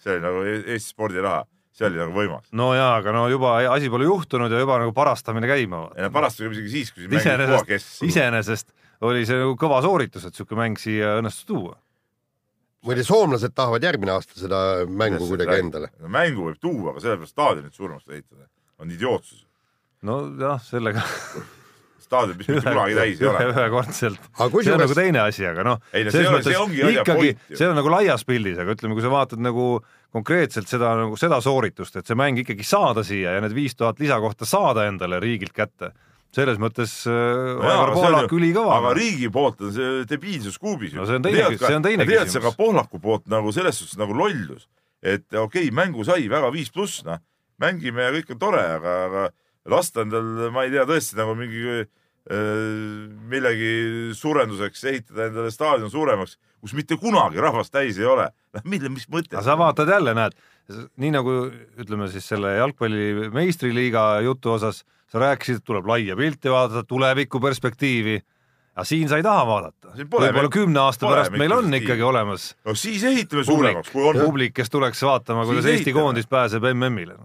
see oli nagu E- Eesti spordiraha, see oli nagu võimas. no jaa, aga no juba asi pole juhtunud ja juba nagu parastamine käima. ei no parastage isegi siis, kui siin mängib koha iseenesest, oli see nagu kõva sooritus, et sihuke mäng siia õnnestus tuua. muide, soomlased tahavad järgmine aasta seda mängu kuidagi endale. mängu võib tuua, aga sellepärast staadionit suuremaks ehitada on idiootsus. nojah, sellega staadion, mis mitte kunagi täis ei ole. ühekordselt. See on nagu teine asi, aga noh, Ei no see ei ole- see ongi asja ikkagi see on nagu laias pildis, aga ütleme, kui sa vaatad nagu konkreetselt seda nagu seda sooritust, et see mäng ikkagi saada siia ja need viis tuhat lisakohta saada endale riigilt kätte, selles mõttes äh, Aivar Pohlak ülikõva. aga riigi poolt on see debiilsus kuubis. No see on teine- see on teine tead sa ka küsimus. Pohlaku poolt nagu selles suhtes nagu lollus, et okei okay,, mängu sai väga viis pluss, noh, mängime ja kõik on tore, aga, aga lasta endal, ma ei tea, tõesti nagu mingi äh, millegi suurenduseks ehitada endale staadion suuremaks, kus mitte kunagi rahvast täis ei ole. noh, mille, mis mõte sa vaatad jälle, näed, nii nagu ütleme siis selle jalgpalli meistriliiga jutu osas, sa rääkisid, tuleb laia pilti vaadata, tuleviku perspektiivi. aga siin sa ei taha vaadata. Siin pole võib-olla kümne aasta pole pärast meil on ikkagi olemas no siis ehitame suuremaks, kui on. publik, kes tuleks vaatama, kuidas Siis Eesti ehitame. koondis pääseb MM-ile.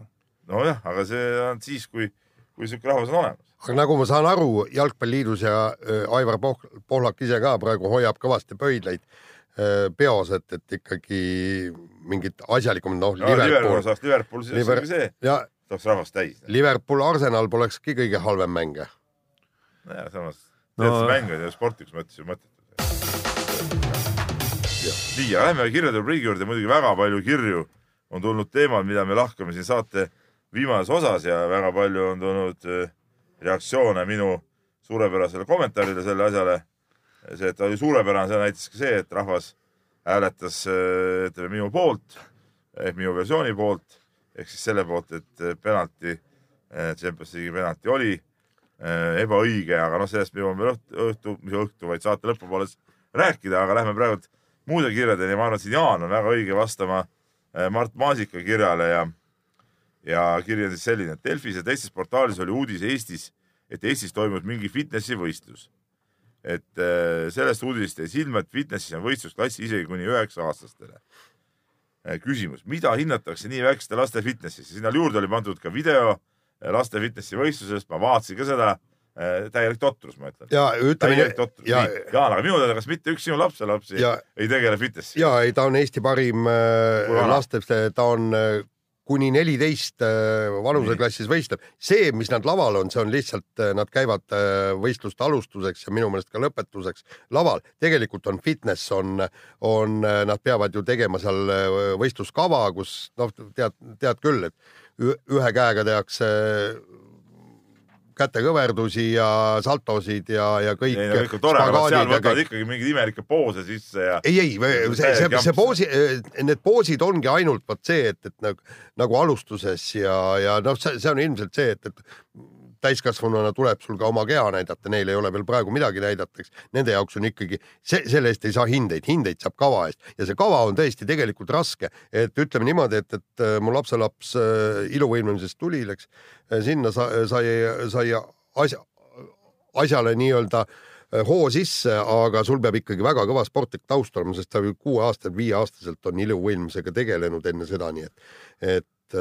nojah, aga see on siis, kui, kui siuke rahvas on olemas. aga nagu ma saan aru, Jalgpalliliidus ja äh, Aivar Poh- Pohlak ise ka praegu hoiab kõvasti pöidlaid äh, peos, et, et ikkagi mingid asjalikumad, noh, no Liverpool Liverpool, Liverpool, siis Liver- Liver... see ja saaks rahvast täis. Liverpool, Arsenal polekski kõige halvem mäng. nojah, samas No- no... mäng on ju sportlikus mõttes ju mõttetu. nii, aga lähme kirjade rubriigi juurde, muidugi väga palju kirju on tulnud teemal, mida me lahkame siin saate viimases osas ja väga palju on tulnud eh, reaktsioone minu suurepärasele kommentaarile selle asjale. see, et ta oli suurepärane, see näitas ka see, et rahvas hääletas eh, ütleme minu poolt ehk minu versiooni poolt ehk siis selle poolt, et eh, penalti, Champions League'i penalti oli eh, ebaõige, aga noh, sellest me jõuame veel õhtu, õhtu, mis õhtu, vaid saate lõpupooles rääkida, aga lähme praegu muude kirjadeni, ma arvan, et siin Jaan on väga õige vastama eh, Mart Maasika kirjale ja ja kiri on siis selline, et Delfis ja teistes portaalides oli uudis Eestis, et Eestis toimus mingi fitnessi võistlus. et eh, sellest uudisest jäi silma, et fitnessis on võistlusklassi isegi kuni üheksa aastastele. küsimus, mida hinnatakse nii väikeste laste fitnessis, sinna juurde oli pandud ka video eh, laste fitnessi võistlusest, ma vaatasin ka seda, täielik totrus, ma ütlen. ja ütleme täielik totrus. ja, Jaan, aga minu teada, kas mitte üks sinu lapselapsi Ja- ei tegele fitnessi? ja ei, ta on Eesti parim äh, laste, ta on kuni neliteist äh, vanuseklassis võistleb. see, mis nad laval on, see on lihtsalt, nad käivad äh, võistluste alustuseks ja minu meelest ka lõpetuseks laval. tegelikult on fitness, on, on, nad peavad ju tegema seal äh, võistluskava, kus noh, tead, tead küll, et ühe käega tehakse kätekõverdusi ja saltosid ja, ja kõik. ei no kõik on tore, aga seal võtavad ikkagi mingeid imelikke poose sisse ja ei, ei, see, see, see poosi, need poosid ongi ainult vot see, et, et nagu, nagu alustuses ja, ja noh, see, see on ilmselt see, et, et täiskasvanuna tuleb sul ka oma keha näidata, neil ei ole veel praegu midagi näidata, eks. Nende jaoks on ikkagi see, selle eest ei saa hindeid, hindeid saab kava eest. Ja see kava on tõesti tegelikult raske, et ütleme niimoodi, et, et äh, mu lapselaps äh, iluvõimlemisest tuli, läks äh, sinna, sai, sai asja, asjale nii-öelda hoo sisse, aga sul peab ikkagi väga kõva sportlik taust olema, sest ta kuueaastaselt, viieaastaselt on iluvõimlemisega tegelenud enne seda, nii et, et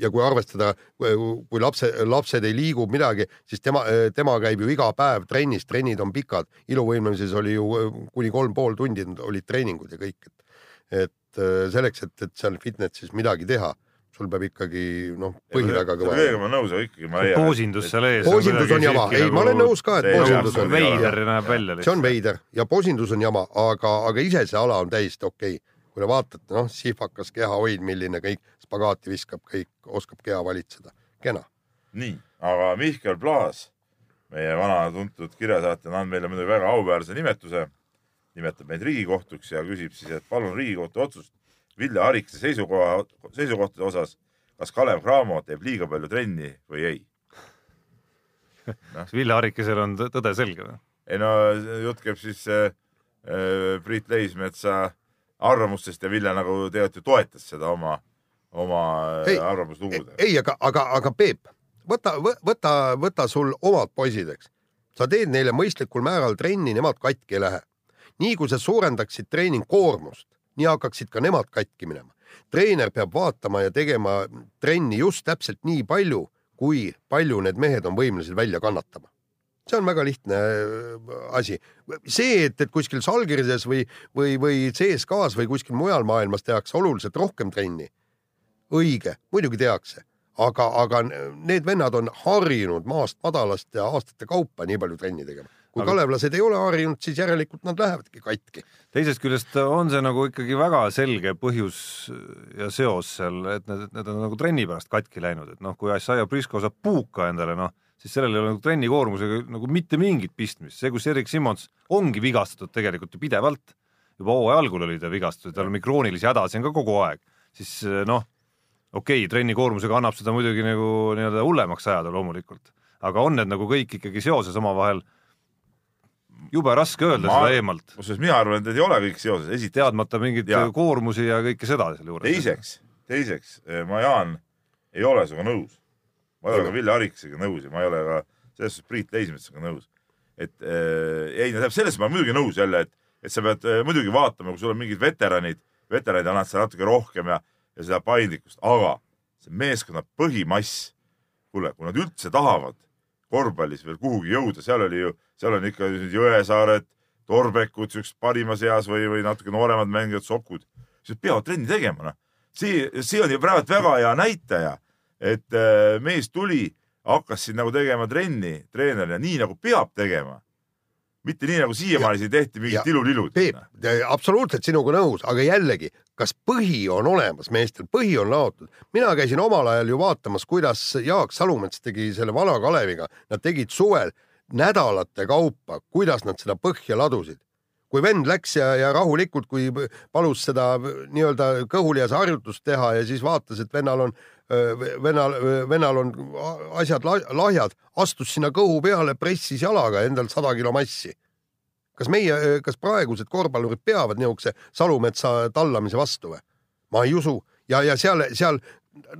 ja kui arvestada, kui lapse, lapsed ei liigu midagi, siis tema, tema käib ju iga päev trennis, trennid on pikad, iluvõimlemises oli ju äh, kuni kolm pool tundi olid treeningud ja kõik, et, et äh, selleks, et, et seal fitnessis midagi teha, sul peab ikkagi noh, põhi väga kõva olema. ma olen nõus, aga ikkagi ma leian. poosindus seal ees. poosindus on jama, ei, ma olen nõus ka, et poosindus on veider näeb välja see on veider ja posindus on jama, aga, aga ise see ala on täiesti okei okay.. Kui te vaatate, noh, sihvakas kehahoid, milline kõik spagaati viskab, kõik oskab keha valitseda, kena. nii, aga Mihkel Plaas, meie vana tuntud kirjasaatja, on andnud meile muidugi väga auväärse nimetuse. nimetab meid Riigikohtuks ja küsib siis, et palun Riigikohtu otsust Ville Arikse seisukoha, seisukohtade osas. kas Kalev Cramo teeb liiga palju trenni või ei? kas Ville Arikesel on tõ- tõde selge või? ei no jutt käib siis äh, äh, Priit Leismetsa arvamustest ja Ville nagu tegelikult ju toetas seda oma, oma äh, Ei, arvamuslugudega. ei, aga, aga, aga Peep, võta, võta, võta sul omad poisid, eks. sa teed neile mõistlikul määral trenni, nemad katki ei lähe. nii kui sa suurendaksid treeningkoormust, nii hakkaksid ka nemad katki minema. treener peab vaatama ja tegema trenni just täpselt nii palju, kui palju need mehed on võimelised välja kannatama see on väga lihtne äh, asi. see, et, et kuskil Salgirises või, või, või CSKA-s või kuskil mujal maailmas tehakse oluliselt rohkem trenni, õige, muidugi tehakse, aga, aga need vennad on harjunud maast madalast ja aastate kaupa nii palju trenni tegema. kui Aga- aga... kalevlased ei ole harjunud, siis järelikult nad lähevadki katki. teisest küljest on see nagu ikkagi väga selge põhjus ja seos seal, et need, need on nagu trenni pärast katki läinud, et noh, kui Assaia Prisko saab puuka endale, noh, siis sellel ei ole nagu trenni koormusega nagu mitte mingit pistmist, see, kus Erik Simmons ongi vigastatud tegelikult ju pidevalt, juba hooaja algul oli ta vigastatud, tal on kroonilisi hädasid on ka kogu aeg, siis noh, okei okay,, trenni koormusega annab seda muidugi nagu nii-öelda hullemaks ajada loomulikult, aga on need nagu kõik ikkagi seoses omavahel, jube raske öelda Ma- seda eemalt kusjuures mina arvan, et need ei ole kõik seoses, esiteks. teadmata mingeid Jaa. koormusi ja kõike seda sealjuures. teiseks, teiseks, ma Jaan ei ole sinuga nõus. Ma ei ole ka Ville Ariksega nõus ja ma ei ole ka selles suhtes Priit Leismetsaga nõus. et äh, ei, tähendab selles ma olen muidugi nõus jälle, et, et sa pead äh, muidugi vaatama, kui sul on mingid veteranid, veteranid annavad seal natuke rohkem ja, ja seda paindlikkust, aga see meeskonna põhimass, kuule, kui nad üldse tahavad korvpallis veel kuhugi jõuda, seal oli ju, seal on ikka Jõesaared, Torbekud siuksed parimas eas või, või natuke nooremad mängijad, Sokud, siis peavad trenni tegema, noh. see, see on ju praegu väga hea näitaja, et äh, mees tuli, hakkas siin nagu tegema trenni treenerina nii nagu peab tegema. mitte nii nagu siiamaani siin tehti mingit tilulilud. Peep, absoluutselt sinuga nõus, aga jällegi, kas põhi on olemas meestel, põhi on laotud. mina käisin omal ajal ju vaatamas, kuidas Jaak Salumets tegi selle Vana Kaleviga, nad tegid suvel nädalate kaupa, kuidas nad seda põhja ladusid. kui vend läks ja, ja rahulikult, kui palus seda nii-öelda kõhulihase harjutust teha ja siis vaatas, et vennal on, vennal, vennal on asjad la- lahjad, astus sinna kõhu peale, pressis jalaga endal sada kilo massi kas meie, kas praegused korvpallurid peavad niisuguse Salumetsa tallamise vastu või? ma ei usu ja, ja seal, seal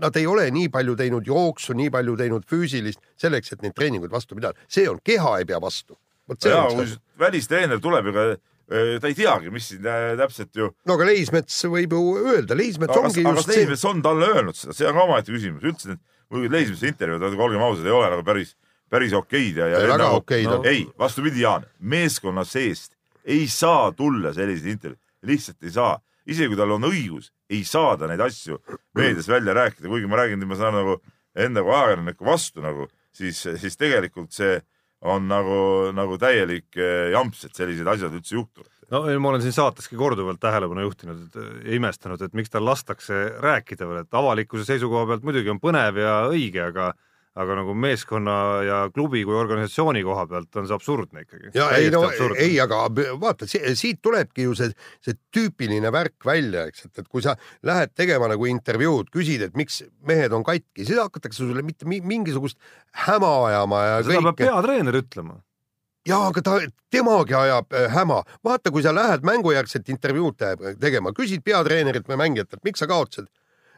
nad ei ole nii palju teinud jooksu, nii palju teinud füüsilist selleks, et neid treeninguid vastu pidada, see on, keha ei pea vastu. vot see ja on kui see. välistreener tuleb, ega ta ei teagi, mis siin eh, täpselt ju. no aga Leismets võib ju öelda, Leismets aga ongi aga just kas see, Leismets on talle öelnud seda, see on ka omaette küsimus, üldse need, muidugi Leismetsa intervjuud, olgem ausad, ei ole nagu päris, päris okeid ja, ja Ei, väga nagu, okeid on. ei, vastupidi, Jaan, meeskonna seest ei saa tulla selliseid intervjuud, lihtsalt ei saa, isegi kui tal on õigus, ei saa ta neid asju meedias välja rääkida, kuigi ma räägin, ma saan nagu enda kui ajakirjaniku vastu nagu, siis, siis tegelikult see on nagu, nagu täielik eh, jamps, et sellised asjad üldse juhtuvad. no ma olen siin saateski korduvalt tähelepanu juhtinud et, ja imestanud, et miks tal lastakse rääkida veel, et avalikkuse seisukoha pealt muidugi on põnev ja õige, aga aga nagu meeskonna ja klubi kui organisatsiooni koha pealt on see absurdne ikkagi. ja ei no ei, aga vaata, siit tulebki ju see, see tüüpiline värk välja, eks, et, et kui sa lähed tegema nagu intervjuud, küsid, et miks mehed on katki, siis hakatakse sulle mitte mi- mingisugust häma ajama ja seda peab kõike. peatreener ütlema. ja aga ta, temagi ajab äh, häma. vaata, kui sa lähed mängujärgset intervjuud te- tegema, küsid peatreenerilt või mängijatelt, miks sa kaotasid.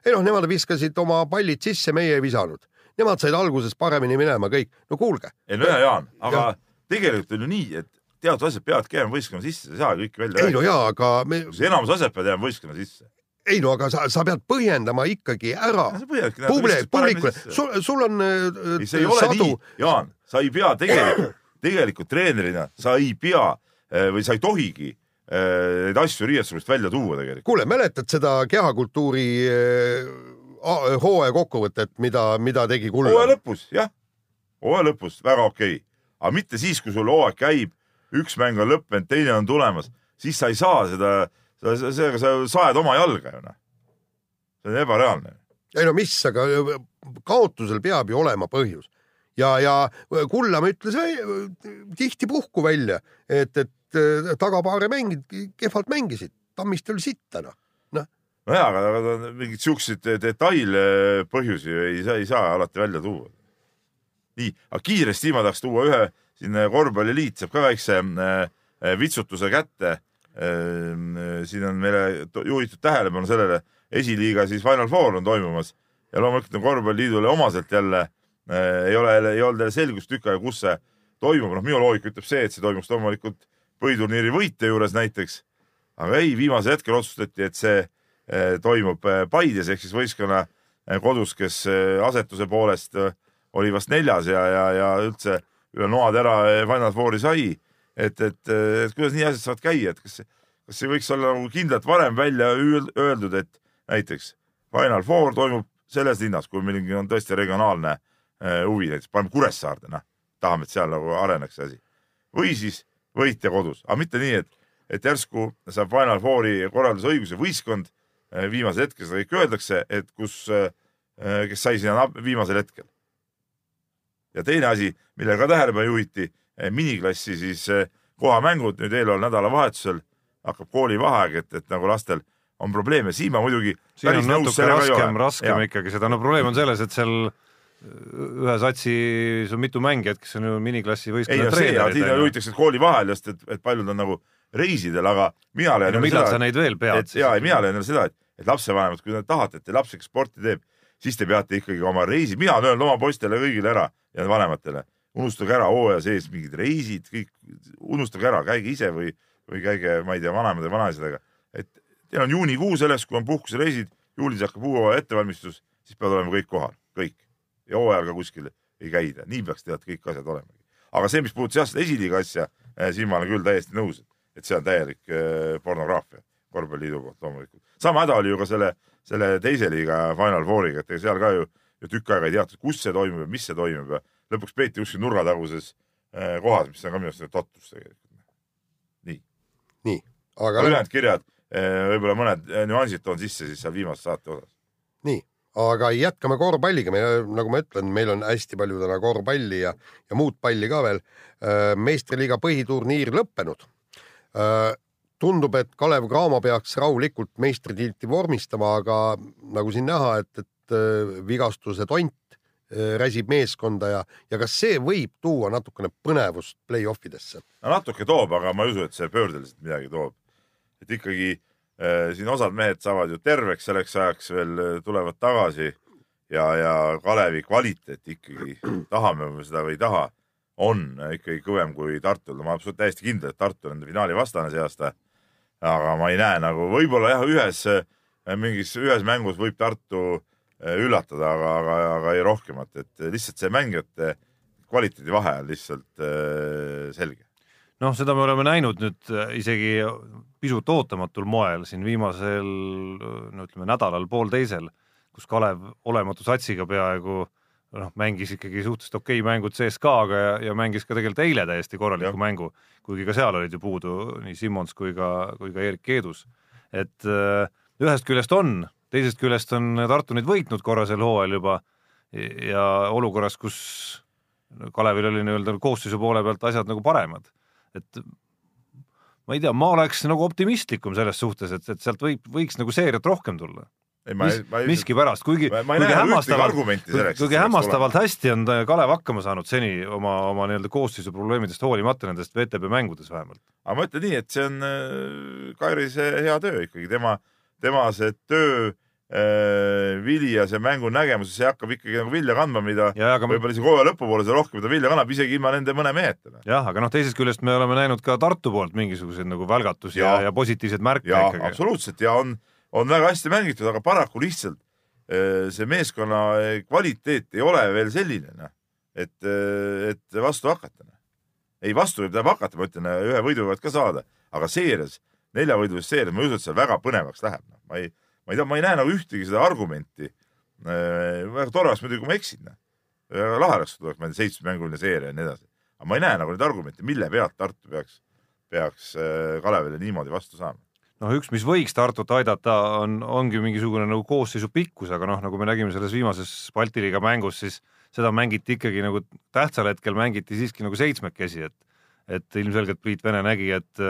ei noh, nemad viskasid oma pallid sisse, meie ei visanud. Nemad said alguses paremini minema kõik. no kuulge, ei no ja Jaan, aga tegelikult on ju nii, et teatud asjad peavadki jääma võistkonna sisse, ei saa kõike välja ei no jaa, aga me, enamus asjad peavad jääma võistkonna sisse. ei no aga sa, sa pead põhjendama ikkagi ära publik, publikule, sul, sul on äh, ei, see ei ole sadu nii, Jaan, sa ei pea tegelikult, tegelikult treenerina, sa ei pea eh, või sa ei tohigi eh, neid asju riietusruumist välja tuua tegelikult. kuule, mäletad seda kehakultuuri äh, hooaja kokkuvõtet, mida, mida tegi hooaja Kulla? lõpus, jah, hooaja lõpus väga okei okay., aga mitte siis, kui sul hooaeg käib, üks mäng on lõppenud, teine on tulemas, siis sa ei saa seda, sellega sa saed oma jalga ju noh. see on ebareaalne. ei no mis, aga äh, kaotusel peab ju olema põhjus ja, ja Kullamäe ütles tihti puhku välja, et, et tagapaare mängid, kehvalt mängisid, Tammiste oli sitta noh. nojah, aga, aga mingeid siukseid detailpõhjusi ei saa, ei saa alati välja tuua. nii, aga kiiresti ma tahaks tuua ühe, siin korvpalliliit saab ka väikse äh, vitsutuse kätte äh,. siin on meile juhitud tähelepanu sellele, esiliiga siis Final Four on toimumas ja loomulikult on korvpalliliidule omaselt jälle äh, ei ole, ei olnud jälle selgust tükk aega, kus see toimub, noh, minu loogika ütleb see, et see toimuks loomulikult põhiturniiri võitja juures näiteks. aga ei, viimasel hetkel otsustati, et see toimub eh, Paides ehk siis võistkonna eh, kodus, kes eh, asetuse poolest eh, oli vast neljas ja, ja, ja üldse üle noad ära eh, Final Fouri sai. et, et, et kuidas nii asjad saavad käia, et kas, kas ei võiks olla nagu kindlalt varem välja öel- öeldud, et näiteks Final Four toimub selles linnas, kui mingi on tõesti regionaalne eh, huvi, näiteks paneme Kuressaarde, noh, tahame, et seal nagu areneks see asi. või siis võitja kodus, aga mitte nii, et, et järsku saab Final Fouri korraldusõiguse võistkond eh, viimasel hetkel, seda kõik öeldakse, et kus, kes sai sinna viimasel hetkel. ja teine asi, millele ka tähelepanu juhiti, miniklassi siis eh, kohamängud nüüd eeloleval nädalavahetusel hakkab koolivaheaeg, et, et nagu lastel on probleeme, siin ma muidugi siin on natuke raskem, raskem Jaa. ikkagi seda, no probleem on selles, et seal ühe satsis on mitu mängijat, kes on ju miniklassi võistkonna treenerid. juhitakse kooli vahel just, et, et paljud on nagu reisidel, aga mina leian no millal sa neid veel pead ja, mina leian seda, et, et lapsevanemad, kui te tahate, et teie laps ikka sporti teeb, siis te peate ikkagi oma reisid, mina olen öelnud oma poistele kõigile ära ja vanematele, unustage ära hooaja sees mingid reisid, kõik, unustage ära, käige ise või, või käige, ma ei tea, vanemate ja vanaisadega. et teil on juunikuu selleks, kui on puhkusereisid, juulis hakkab hooaja ettevalmistus, siis peavad olema kõik kohal, kõik. ja hooajal ka kuskil ei käida, nii peaks tegelikult kõik asjad olema. aga see, mis puudutas jah seda esiliiga asja, siin ma olen küll täiesti nõus, et see on täielik eh, pornograafia korvpalliliidu poolt loomulikult. sama häda oli ju ka selle, selle teise liiga Final Fouriga, et ega seal ka ju, ju tükk aega ei teatud, kus see toimub ja mis see toimub ja lõpuks peeti kuskil nurgataguses eh, kohas, mis on ka minu arust totrus tegelikult. nii, aga ülejäänud kirjad, võib-olla mõned nüansid toon sisse siis seal viimase saate osas. nii, aga jätkame korvpalliga, me nagu ma ütlen, meil on hästi palju täna korvpalli ja, ja muud palli ka veel. meistriliiga põhiturniir lõppenud. tundub, et Kalev Cramo peaks rahulikult meistritiitli vormistama, aga nagu siin näha, et, et äh, vigastuse tont äh, räsib meeskonda ja, ja kas see võib tuua natukene põnevust play-off idesse? no natuke toob, aga ma ei usu, et see pöördeliselt midagi toob. et ikkagi äh, siin osad mehed saavad ju terveks selleks ajaks veel äh, tulevad tagasi ja, ja Kalevi kvaliteet ikkagi, tahame me seda või ei taha, on ikkagi kõvem kui Tartul. ma olen täiesti kindel, et Tartu on finaali vastane see aasta. aga ma ei näe nagu, võib-olla jah, ühes äh, mingis, ühes mängus võib Tartu äh, üllatada, aga, aga, aga ei rohkemat, et lihtsalt see mängijate kvaliteedi vahe on lihtsalt äh, selge. noh, seda me oleme näinud nüüd äh, isegi pisut ootamatul moel siin viimasel no ütleme nädalal, poolteisel, kus Kalev olematu satsiga peaaegu noh, mängis ikkagi suhteliselt okei mängud CSKA-ga ja, ja mängis ka tegelikult eile täiesti korraliku Jah. mängu, kuigi ka seal olid ju puudu nii Simmons kui ka, kui ka Erik Keedus. et äh, ühest küljest on, teisest küljest on Tartu nüüd võitnud korra sel hooajal juba ja olukorras, kus Kalevil oli nii-öelda koosseisu poole pealt asjad nagu paremad, et ma ei tea, ma oleks nagu optimistlikum selles suhtes, et, et sealt võib, võiks nagu seeriat rohkem tulla. Mis, miskipärast, kuigi, kuigi hämmastavalt, kuigi hämmastavalt hästi on Kalev hakkama saanud seni oma, oma nii-öelda koosseisu probleemidest hoolimata nendest VTB mängudes vähemalt. aga ma ütlen nii, et see on äh, Kairi see hea töö ikkagi, tema, tema see töö äh, vili ja see mängu nägemus, see hakkab ikkagi nagu vilja kandma, mida ja, aga võib-olla isegi hooaja lõpupoole seda rohkem ta vilja kannab, isegi ilma nende mõne meheta. jah, aga noh, teisest küljest me oleme näinud ka Tartu poolt mingisuguseid nagu välgatusi ja, Ja. ja, ja positiivseid märke ja ikkagi. absoluutselt ja on, on väga hästi mängitud, aga paraku lihtsalt äh, see meeskonna äh, kvaliteet ei ole veel selline, noh, et, et vastu hakata. ei, vastu tähendab hakata, ma ütlen, ühe võidu võivad ka saada, aga seerias, neljavõidulises seerias, ma ei usu, et seal väga põnevaks läheb. ma ei, ma ei tea, ma ei näe nagu ühtegi seda argumenti. väga tore oleks muidugi, kui ma eksin. väga lahe oleks, kui tuleks, ma ei tea, seitsmemänguline seeria ja nii edasi. aga ma ei näe nagu neid argumente, mille pealt Tartu peaks, peaks Kalevile niimoodi vastu saama. noh, üks, mis võiks Tartut aidata, on, ongi mingisugune nagu koosseisu pikkus, aga noh, nagu me nägime selles viimases Balti liiga mängus, siis seda mängiti ikkagi nagu tähtsal hetkel mängiti siiski nagu seitsmekesi, et et ilmselgelt Priit Vene nägi, et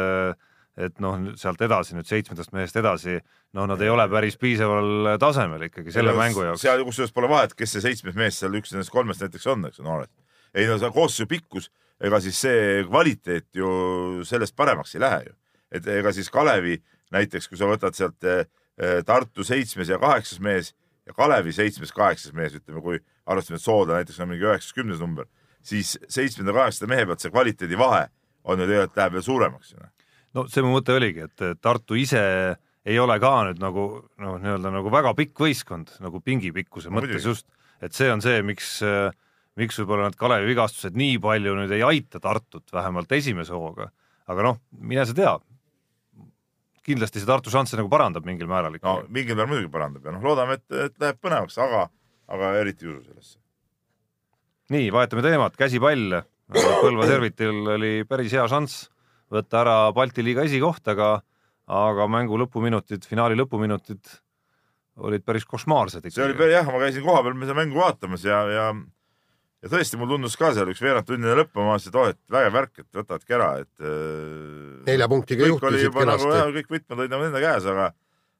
et noh, sealt edasi nüüd seitsmendast mehest edasi, noh, nad ei ole päris piisaval tasemel ikkagi selle mängu jaoks. seal kusjuures pole vahet, kes see seitsmes mees seal üks nendest kolmest näiteks on, eks ole, ei no see koosseisu pikkus, ega siis see kvaliteet ju sellest paremaks ei lähe ju. et ega siis Kalevi näiteks, kui sa võtad sealt eh, eh, Tartu seitsmes ja kaheksas mees ja Kalevi seitsmes-kaheksas mees, ütleme, kui arvestame, et Sooda näiteks on mingi üheksas-kümnes number, siis seitsmenda-kaheksanda mehe pealt see kvaliteedi vahe on ju tegelikult läheb veel suuremaks noh. no see mu mõte oligi, et Tartu ise ei ole ka nüüd nagu noh, nii-öelda nagu väga pikk võistkond nagu pingi pikkuse No mõttes just, et see on see, miks, miks võib-olla need Kalevi vigastused nii palju nüüd ei aita Tartut vähemalt esimese hooga, aga noh, mine sa tea. Kindlasti see Tartu šansse nagu parandab mingil määral no ikkagi no.. mingil määral muidugi parandab ja noh, loodame, et, et läheb põnevaks, aga, aga eriti ei usu sellesse. nii, vahetame teemat, käsipall. Põlva Servitil oli päris hea šanss võtta ära Balti liiga esikoht, aga, aga mängu lõpuminutid, finaali lõpuminutid olid päris košmaarsed see oli ikkagi. jah, ma käisin kohapeal seda mängu vaatamas ja, ja ja tõesti, mulle tundus ka seal üks veerandtunnine lõpp, ma vaatasin, et oh, et vägev värk, et võtavadki ära, et äh, nelja punktiga juhtisid nagu kenasti. kõik võtmed olid nagu nende käes, aga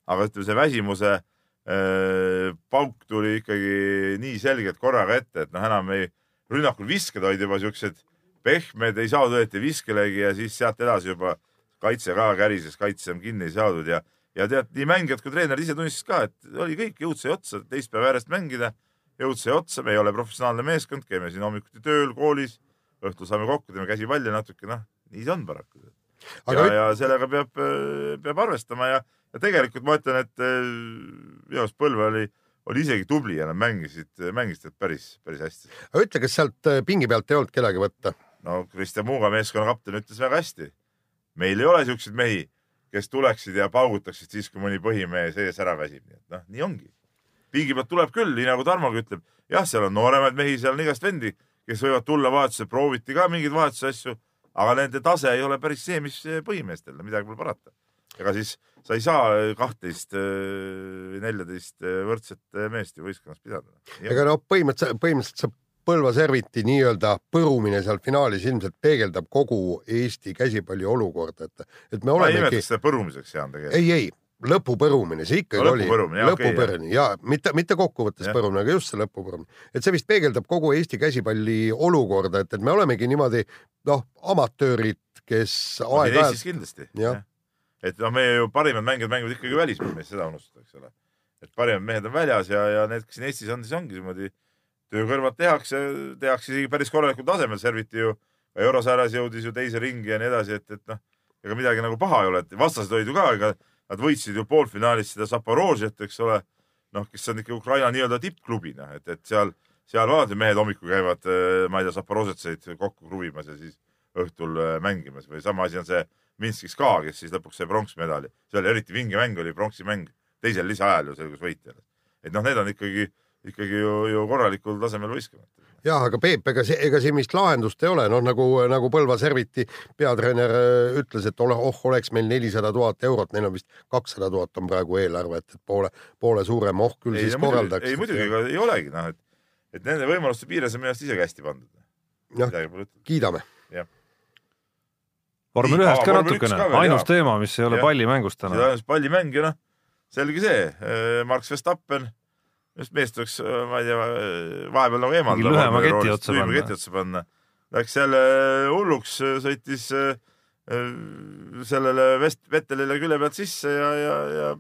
aga ütleme, see väsimuse äh, pauk tuli ikkagi nii selgelt korraga ette, et noh, enam ei, rünnakul visked olid juba siuksed pehmed, ei saanud õieti viskelegi ja siis sealt edasi juba kaitse ka kärises, kaitse on kinni ei saadud ja ja tead, nii mängijad kui treenerid ise tunnistasid ka, et oli kõik, jõud sai otsa, teist päeva järjest mängida, jõud sai otsa, me ei ole professionaalne meeskond, käime siin hommikuti tööl, koolis, õhtul saame kokku, teeme käsipalli natuke, noh, nii see on paraku. Ja üt-, ja sellega peab, peab arvestama ja, ja tegelikult ma ütlen, et minu arust Põlve oli, oli isegi tubli ja nad mängisid, mängisid päris, päris hästi. aga ütle, kas sealt äh, pingi pealt ei olnud kedagi võtta? no Kristjan Muuga meeskonna kapten ütles väga hästi. meil ei ole siukseid mehi, kes tuleksid ja paugutaksid siis, kui mõni põhimees ees ära väsib, nii et noh, nii ongi. pingi pealt tuleb küll, nii nagu Tarmogi ütleb, jah, seal on nooremaid mehi, seal on igast vendi, kes võivad tulla vahetusse, prooviti ka mingeid vahetuse asju, aga nende tase ei ole päris see, mis põhimeestel, midagi pole parata. ega siis sa ei saa kahtteist või neljateist võrdset meest ju võistkonnas pidada. ega noh, põhimõtteliselt, põhimõtteliselt see Põlva serviti nii-öelda põrumine seal finaalis ilmselt peegeldab kogu Eesti käsipalli olukorda, et, et me ma ei olemegi nimetaks seda põrumiseks, Jaan, tegelikult. ei, ei, lõpupõrumine, see ikkagi No oli. okei, lõpupõrumine ja mitte, mitte kokkuvõttes põrumine, aga just see lõpupõrumine. et see vist peegeldab kogu Eesti käsipalli olukorda, et, et me olemegi niimoodi noh, amatöörid, kes aeg-ajalt Eestis kindlasti. Et noh, meie ju parimad mängijad mängivad ikkagi välismaal, me ei seda unustada, eks ole. et parimad mehed on väljas ja, ja need, kes siin Eestis on, siis ongi niimoodi töö kõrvalt tehakse, tehakse isegi päris korralikul tasemel, serviti ju eurosarjas jõudis ju teise ringi ja nii edasi, et, et noh, ega midagi nagu paha ei ole, et vastased olid ju ka, ega nad võitsid ju poolfinaalis seda Zaporožet, eks ole. noh, kes on ikka Ukraina nii-öelda tippklubina, et, et seal, seal alati mehed hommikul käivad, ma ei tea, Zaporožetseid kokku kruvimas ja siis õhtul äh, mängimas või sama asi on see Minskis ka, kes siis lõpuks sai pronksmedali. see oli eriti vinge mäng, oli pronksi mäng teisel lisaajal ju selgus võitja. et noh, need on ikkagi, ikkagi ju, ju korralikul tasemel võistkonnad. jah, aga Peep, ega see, ega siin vist lahendust ei ole, noh nagu, nagu Põlva serviti peatreener äh, ütles, et ole, oh, oleks meil nelisada tuhat eurot, neil on vist kakssada tuhat on praegu eelarve, et poole, poole suurem, oh küll ei, siis korraldaks. ei muidugi, ega ei olegi noh, et, et nende võimaluste piires on minu arust isegi hästi pandud. Jah. kiidame. vormel Nii, ühest ka aa, vormel üks natukene ka, veel, ainus teema, mis ei ole Jah. pallimängust täna. on pallimäng ja noh, selge see, Marx Verstappen, just meest tuleks, ma ei tea, vahepeal nagu eemaldada. lühema keti otsa lühema panna. keti otsa panna. Läks jälle hulluks, sõitis äh, sellele Vest-, Vettelile külje pealt sisse ja, ja, ja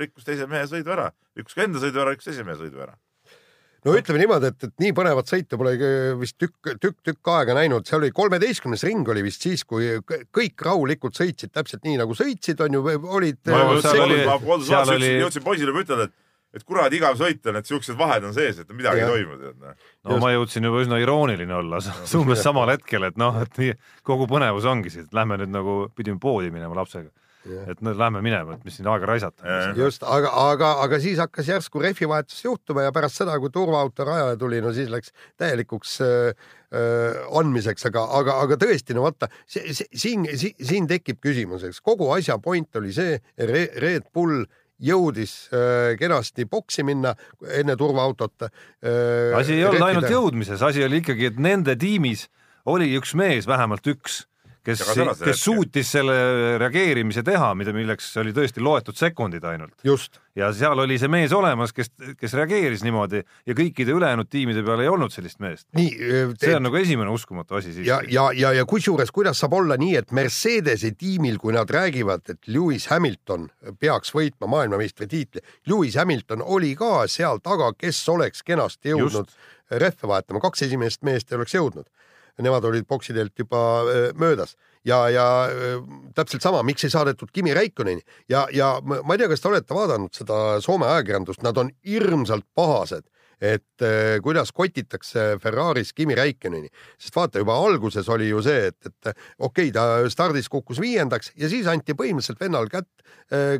rikkus teise mehe sõidu ära, rikkus ka enda sõidu ära, rikkus teise mehe sõidu ära. no ütleme niimoodi, et, et nii põnevat sõitu pole vist tükk, tükk, tükk aega näinud, seal oli kolmeteistkümnes ring oli vist siis, kui kõ- kõik rahulikult sõitsid täpselt nii nagu sõitsid, on ju, olid. Ma juba seal oli- ma kodus seal vaatasin oli-, jõudsin poisile juba ütelda, et, et kurat, igav sõit on, et siuksed vahed on sees, et midagi Jah. ei toimu, noh. no ma jõudsin juba üsna irooniline olla, umbes samal hetkel, et noh, et nii kogu põnevus ongi siis, et lähme nüüd nagu pidime poodi minema lapsega. et no lähme minema, et mis siin aega raisata. just, aga, aga, aga siis hakkas järsku rehvivahetus juhtuma ja pärast seda, kui turvaauto rajale tuli, no siis läks täielikuks äh, äh, andmiseks, aga, aga, aga tõesti, no vaata, siin si,, siin tekib küsimus, eks kogu asja point oli see, Red Bull jõudis äh, kenasti boksi minna enne turvaautot äh,. asi ei olnud ainult jõudmises, asi oli ikkagi, et nende tiimis oli üks mees, vähemalt üks, kes kes suutis selle reageerimise teha, mida, milleks oli tõesti loetud sekundid ainult. just, ja seal oli see mees olemas, kes, kes reageeris niimoodi ja kõikide ülejäänud tiimide peal ei olnud sellist meest. nii. see on nagu esimene uskumatu asi siis. ja, ja, ja, ja kusjuures, kuidas saab olla nii, et Mercedese tiimil, kui nad räägivad, et Lewis Hamilton peaks võitma maailmameistritiitli, Lewis Hamilton oli ka seal taga, kes oleks kenasti jõudnud rehve vahetama, kaks esimest meest ei oleks jõudnud. Nemad olid boksiteelt juba öö, möödas. Ja, ja täpselt sama, miks ei saadetud Kimi Räikköneni ja, ja ma ei tea, kas te olete vaadanud seda Soome ajakirjandust, nad on hirmsalt pahased et eh, kuidas kotitakse Ferraris Kimi Räikköneni, sest vaata juba alguses oli ju see, et, et okei okay,, ta stardis kukkus viiendaks ja siis anti põhimõtteliselt vennal kätt,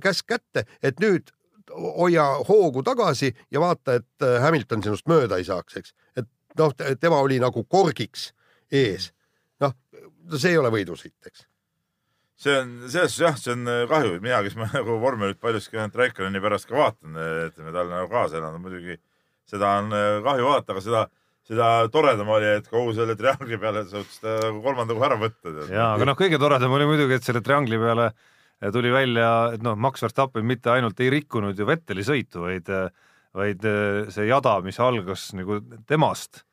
käsk kätte, et nüüd hoia hoogu tagasi ja vaata, et eh, Hamilton sinust mööda ei saaks, eks. et noh, tema oli nagu korgiks ees. noh, see ei ole võidusõit, eks. see on selles suhtes jah, see on äh, kahju, mina, kes ma nagu vormelit paljuski ainult Raikkoneni pärast ka vaatan, ütleme talle nagu kaasa elanud, muidugi seda on äh, kahju vaadata, aga seda, seda toredam oli, et kogu selle triangli peale suutis ta nagu kolmanda koha ära võtta. ja, aga noh, kõige toredam oli muidugi, et selle triangli peale tuli välja, et noh, Max Verstappen mitte ainult ei rikkunud ju Vetteli sõitu, vaid, vaid see jada, mis algas nagu temast,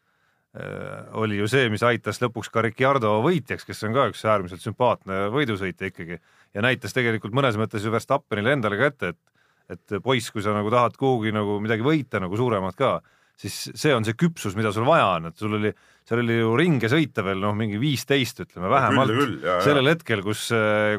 oli ju see, mis aitas lõpuks ka Ricardo võitjaks, kes on ka üks äärmiselt sümpaatne võidusõitja ikkagi ja näitas tegelikult mõnes mõttes ju Verstappenile endale ka ette, et et poiss, kui sa nagu tahad kuhugi nagu midagi võita nagu suuremat ka, siis see on see küpsus, mida sul vaja on, et sul oli, seal oli ju ringe sõita veel noh, mingi viisteist ütleme vähemalt küll, jaa. sellel hetkel, kus,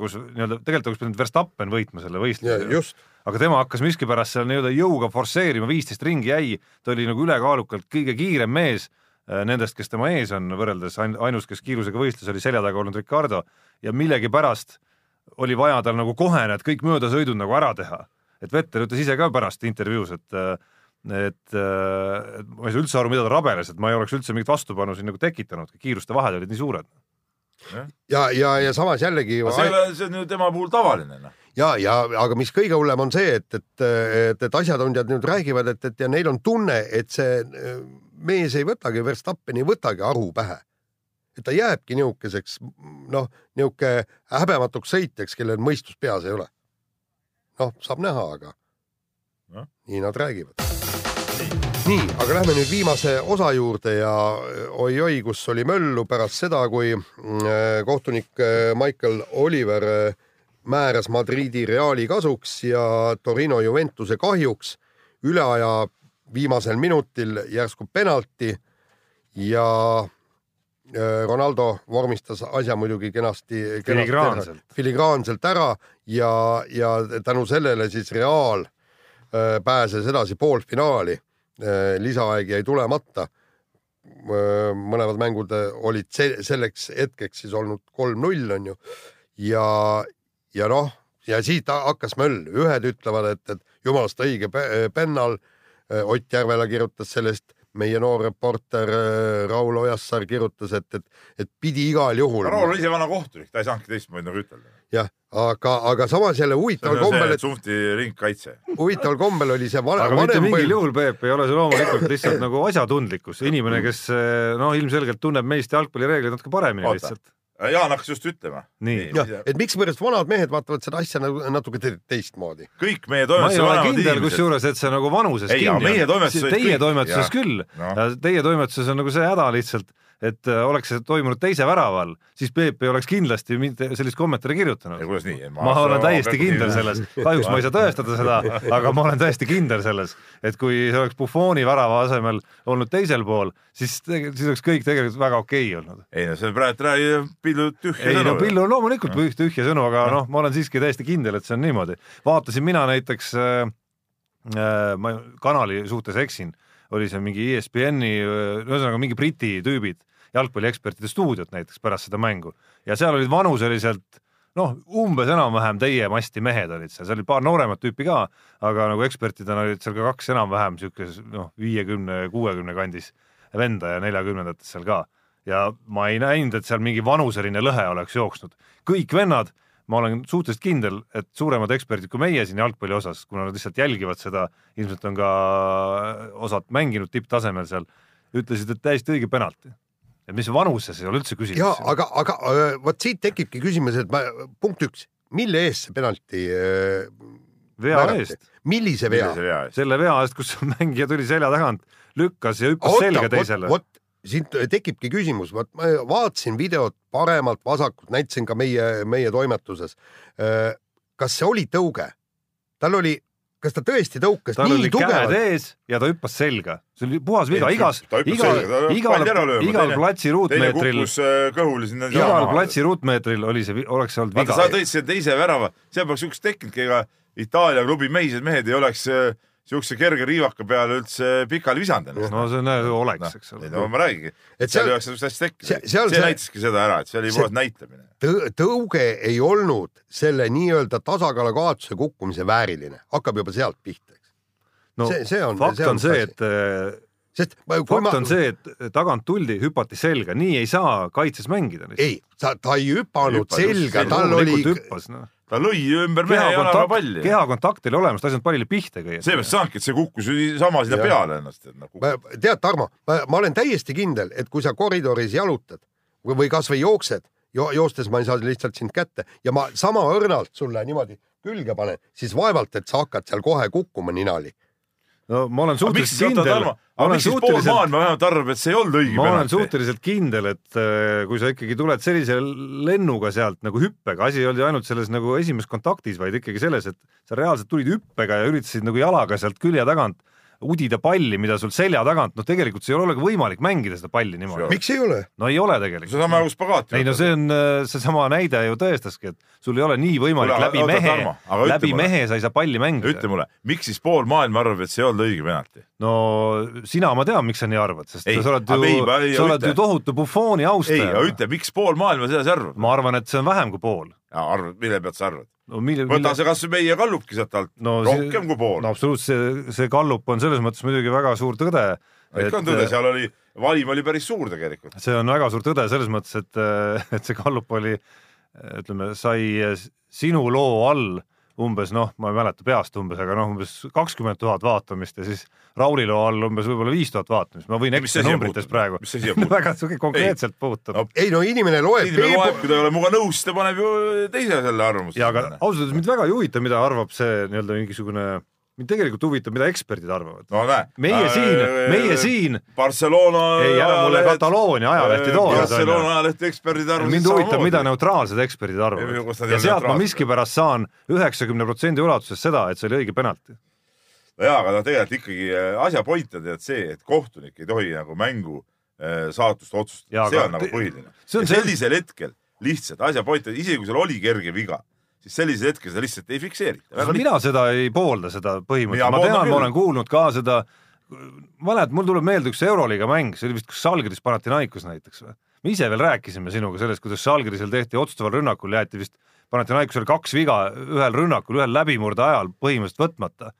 kus nii-öelda tegelikult oleks pidanud Verstappen võitma selle võistluse. aga tema hakkas miskipärast seal nii-öelda jõuga forsseerima, viisteist ringi jäi, ta oli nagu ülekaalukalt kõige kiirem mees äh, nendest, kes tema ees on võrreldes ain- ainus, kes kiirusega võistles, oli selja taga olnud Ricardo ja millegipärast oli vaja tal nagu kohe need kõik möödasõidud nagu ära teha. et Vettel ütles ise ka pärast intervjuus, et et, et ma ei saa üldse aru, mida ta rabeles, et ma ei oleks üldse mingit vastupanu siin nagu tekitanud, kiiruste vahed olid nii suured. ja, ja, ja samas jällegi see ei ole, see on ju tema puhul tavaline noh. ja, ja aga mis kõige hullem on see, et, et, et, et asjatundjad nüüd räägivad, et, et ja neil on tunne, et see äh, mees ei võtagi, Verstappen ei võtagi aru pähe. et ta jääbki niisuguseks noh, niisugune häbematuks sõitjaks, kellel mõistus peas ei ole. noh, saab näha, aga Noh. nii nad räägivad. nii, aga lähme nüüd viimase osa juurde ja oi-oi, kus oli möllu pärast seda, kui mm, kohtunik äh, Michael Oliver määras Madridi Reali kasuks ja Torino Juventuse kahjuks üle aja viimasel minutil järsku penalti ja äh, Ronaldo vormistas asja muidugi kenasti, kenasti Filigraanselt. filigraanselt ära ja, ja tänu sellele siis Real äh, pääses edasi poolfinaali. lisaaeg jäi tulemata. mõlemad mängud äh, olid se selleks hetkeks siis olnud kolm-null on ju ja, ja noh, ja siit ha- hakkas möll, ühed ütlevad, et, et jumalast õige pe- pennal. Ott Järvela kirjutas sellest, meie noor reporter äh, Raul Ojassar kirjutas, et, et, et pidi igal juhul. Raul on ise vana kohtunik, ta ei saanudki teistmoodi nagu ütelda. jah, aga, aga samas jälle huvitaval kombel see, et Sumti ringkaitse. huvitaval kombel oli see vanem, aga mitte mingil juhul, Peep, ei ole see loomulikult lihtsalt nagu asjatundlikkus, inimene, kes noh, ilmselgelt tunneb meist jalgpallireegleid natuke paremini Oota. lihtsalt. Jaan hakkas just ütlema. Nii. jah, et mikspärast vanad mehed vaatavad seda asja nagu natuke te teistmoodi. kõik meie ma ei ole vanemad kindel, inimesed, kusjuures, et see nagu vanuses Ei, kinni meie toimetuses olid Teie toimetuses küll Noh.. Teie toimetuses on nagu see häda lihtsalt, et äh, oleks see toimunud teise värava all, siis Peep ei oleks kindlasti mitte sellist kommentaari kirjutanud. kuidas nii? ma olen täiesti kindel selles, kahjuks ma ei saa tõestada seda, aga ma olen täiesti kindel selles, et kui see oleks Buffoni värava asemel olnud teisel pool, siis, siis oleks kõik tegelikult väga okei olnud. ei no see praegu räägib pillu tühja ei no sõnu. Pill on loomulikult tüh- tühja sõnu, aga noh, ma olen siiski täiesti kindel, et see on niimoodi. vaatasin mina näiteks äh,, äh, ma kanali suhtes eksin, oli see mingi ESPN-i, ühesõnaga mingi Briti tüübid, jalgpalliekspertide stuudiot näiteks pärast seda mängu. Ja seal olid vanuseliselt noh, umbes enam-vähem teie masti mehed olid seal, seal oli paar nooremat tüüpi ka, aga nagu ekspertidena olid seal ka kaks enam-vähem siukese noh, viiekümne, kuuekümne kandis venda ja neljakümnendates seal ka. Ja ma ei näinud, et seal mingi vanuseline lõhe oleks jooksnud. kõik vennad, ma olen suhteliselt kindel, et suuremad eksperdid kui meie siin jalgpalli osas, kuna nad lihtsalt jälgivad seda, ilmselt on ka osad mänginud tipptasemel seal, ütlesid, et täiesti õige penalti. et mis vanuses ei ole üldse küsimus. ja aga, aga vot siit tekibki küsimus, et ma, punkt üks, mille eest see penalti öö, vea määrati? eest, millise vea selle vea eest, kus mängija tuli selja tagant, lükkas ja hüppas selga teisele. vot siin tekibki küsimus, vot ma vaatasin videot paremalt-vasakult, näitasin ka meie, meie toimetuses. kas see oli tõuge? tal oli, kas ta tõesti tõukas tal nii tugevalt? ees ja ta hüppas selga, see oli puhas viga, igas igal igal igal platsi ruutmeetril, äh, igal platsi ruutmeetril oli see, oleks olnud vaata, sa viga. tõid selle teise värava, seal poleks siukest tekkinudki, ega Itaalia klubi mehised mehed ei oleks äh, siukse kerge riivaka peale üldse pikali visanud ennast. no see näe- oleks, eks ei ole no. ma räägingi, Et seal ei oleks sellist asja tekkinud see-. see, näitaski seda ära, et see oli puhas näitamine. Tõ- tõuge ei olnud selle nii-öelda tasakaalukaotuse kukkumise vääriline, hakkab juba sealt pihta, eks. no see- see on- fakt see on on see, et sest ma, kui fakt ma on, see, et tagant tuldi, hüpati selga, nii ei saa kaitses mängida. ei, ta, ta ei hüpanud Hüppas just selga, tal oli, noh. Ta lõi ümber mehe jalaga palli. kehakontakt oli olemas, ta ei saanud pallile pihta käia. seepärast saanudki, et see kukkus ju sama sinna peale ennast. Nagu. tead, Tarmo, ma olen täiesti kindel, et kui sa koridoris jalutad või, või kasvõi jooksed jo,, joostes ma ei saa lihtsalt sind kätte ja ma sama õrnalt sulle niimoodi külge panen, siis vaevalt, et sa hakkad seal kohe kukkuma ninali. No ma olen suhteliselt kindel, ma aga miks siis pool maailma vähemalt arvab, et see ei olnud õige ma olen suhteliselt kindel, et äh, kui sa ikkagi tuled sellise lennuga sealt nagu hüppega, asi ei olnud ju ainult selles nagu esimeses kontaktis, vaid ikkagi selles, et sa reaalselt tulid hüppega ja üritasid nagu jalaga sealt külje tagant udida palli, mida sul selja tagant, noh, tegelikult see ei olegi võimalik mängida seda palli niimoodi. miks ei ole? no ei ole tegelikult. seesama nagu spagaat. ei no see on, seesama näide ju tõestaski, et sul ei ole nii võimalik Kuule, läbi mehe läbi mulle. mehe sa ei saa palli mängida ütle. mulle, miks siis pool maailma arvab, et see ei olnud õige penalti? no sina, ma tean, miks sa nii arvad, sest Ei, sa oled ju ei, sa oled ütle. ju tohutu Buffooni ei, aga austaja. ütle, miks pool maailma sedasi arvab? ma arvan, et see on vähem kui pool. arvad, mille pealt sa arvad? no mille, võta see kasvõi meie kallupki sealt alt No no,, see- rohkem kui pool no no,. absoluutselt, see, see gallup on selles mõttes muidugi väga suur tõde. ikka on tõde, seal oli, valim oli päris suur tegelikult. see on väga suur tõde selles mõttes, et, et see gallup oli, ütleme, sai sinu loo all umbes noh, ma ei mäleta peast umbes, aga noh, umbes kakskümmend tuhat vaatamist ja siis Rauli loo all umbes võib-olla viis tuhat vaatamist, ma võin eksida numbrites praegu väga sihuke konkreetselt puutub. No, ei no inimene loeb inimene loeb, Peebu, kui ta ei ole minuga nõus, ta paneb ju teise selle arvamuse. ja aga ausalt öeldes mind väga ei huvita, mida arvab see nii-öelda mingisugune, mind tegelikult huvitab, mida eksperdid arvavad. no meie siin, meie siin, Barcelona. ei ära mulle Kataloonia ajalehti too. Barcelona ajalehte eksperdid arvasid mind huvitab, mida neutraalsed eksperdid arvavad ja sealt ma miskipärast saan üheksakümne protsendi ulatuses seda, et see oli õige penalti. jaa, aga noh, tegelikult ikkagi äh, asja point on tead see, et kohtunik ei tohi nagu mängu äh, saatust otsustada Jaa,, see on nagu põhiline. sellisel hetkel lihtsalt asja point isegi kui seal oli kerge viga, siis sellisel hetkel seda lihtsalt ei fikseerita. mina seda ei poolda, seda põhimõtet, ma tean, ma olen kuulnud ka seda, mäletad, mul tuleb meelde üks Euroliiga mäng, see oli vist kas Žalgiris Panathinaikos näiteks või? me ise veel rääkisime sinuga sellest, kuidas Žalgirisel tehti otsustaval rünnakul, jäeti vist Panathinaikosel kaks viga ühel rünnakul, ühel läbimurde ajal põhimõtteliselt võtmata.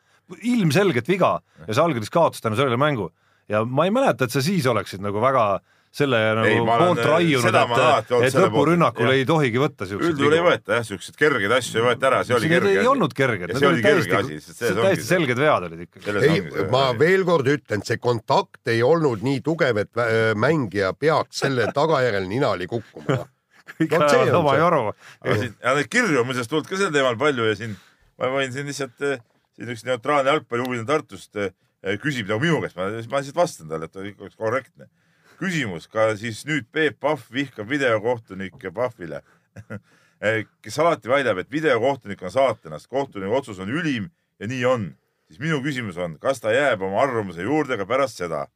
ilmselget viga ja Žalgiris kaotas tänu sellele mängu ja ma ei mäleta, et sa siis oleksid nagu väga selle nagu ma olen- poolt raiunud, et, et lõpurünnakul ei tohigi võtta siukseid üldjuhul ei võeta jah, siukseid kergeid asju ei võeta ära, see oli Need kerge ei olnud kerged, need see olid oli kerge täiesti täiesti selged vead olid ikkagi. ei see, ma veel kord ütlen, see kontakt ei olnud nii tugev, et äh, mängija peaks selle tagajärjel ninali kukkuma. kõik see ajavad on oma see. joru. aga siin, ja neid kirju on muuseas tulnud ka sel teemal palju ja siin ma võin siin lihtsalt, siin üks neutraalne jalgpallihuviline Tartust küsib nagu minu käest, ma, ma lihtsalt vastan talle, et kõik oleks korrektne. küsimus, ka siis nüüd Peep Pahv vihkab videokohtunikke Pahvile, kes alati väidab, et videokohtunik on saatanast, kohtuniku otsus on ülim ja nii on. siis minu küsimus on, kas ta jääb oma arvamuse juurde ka pärast seda?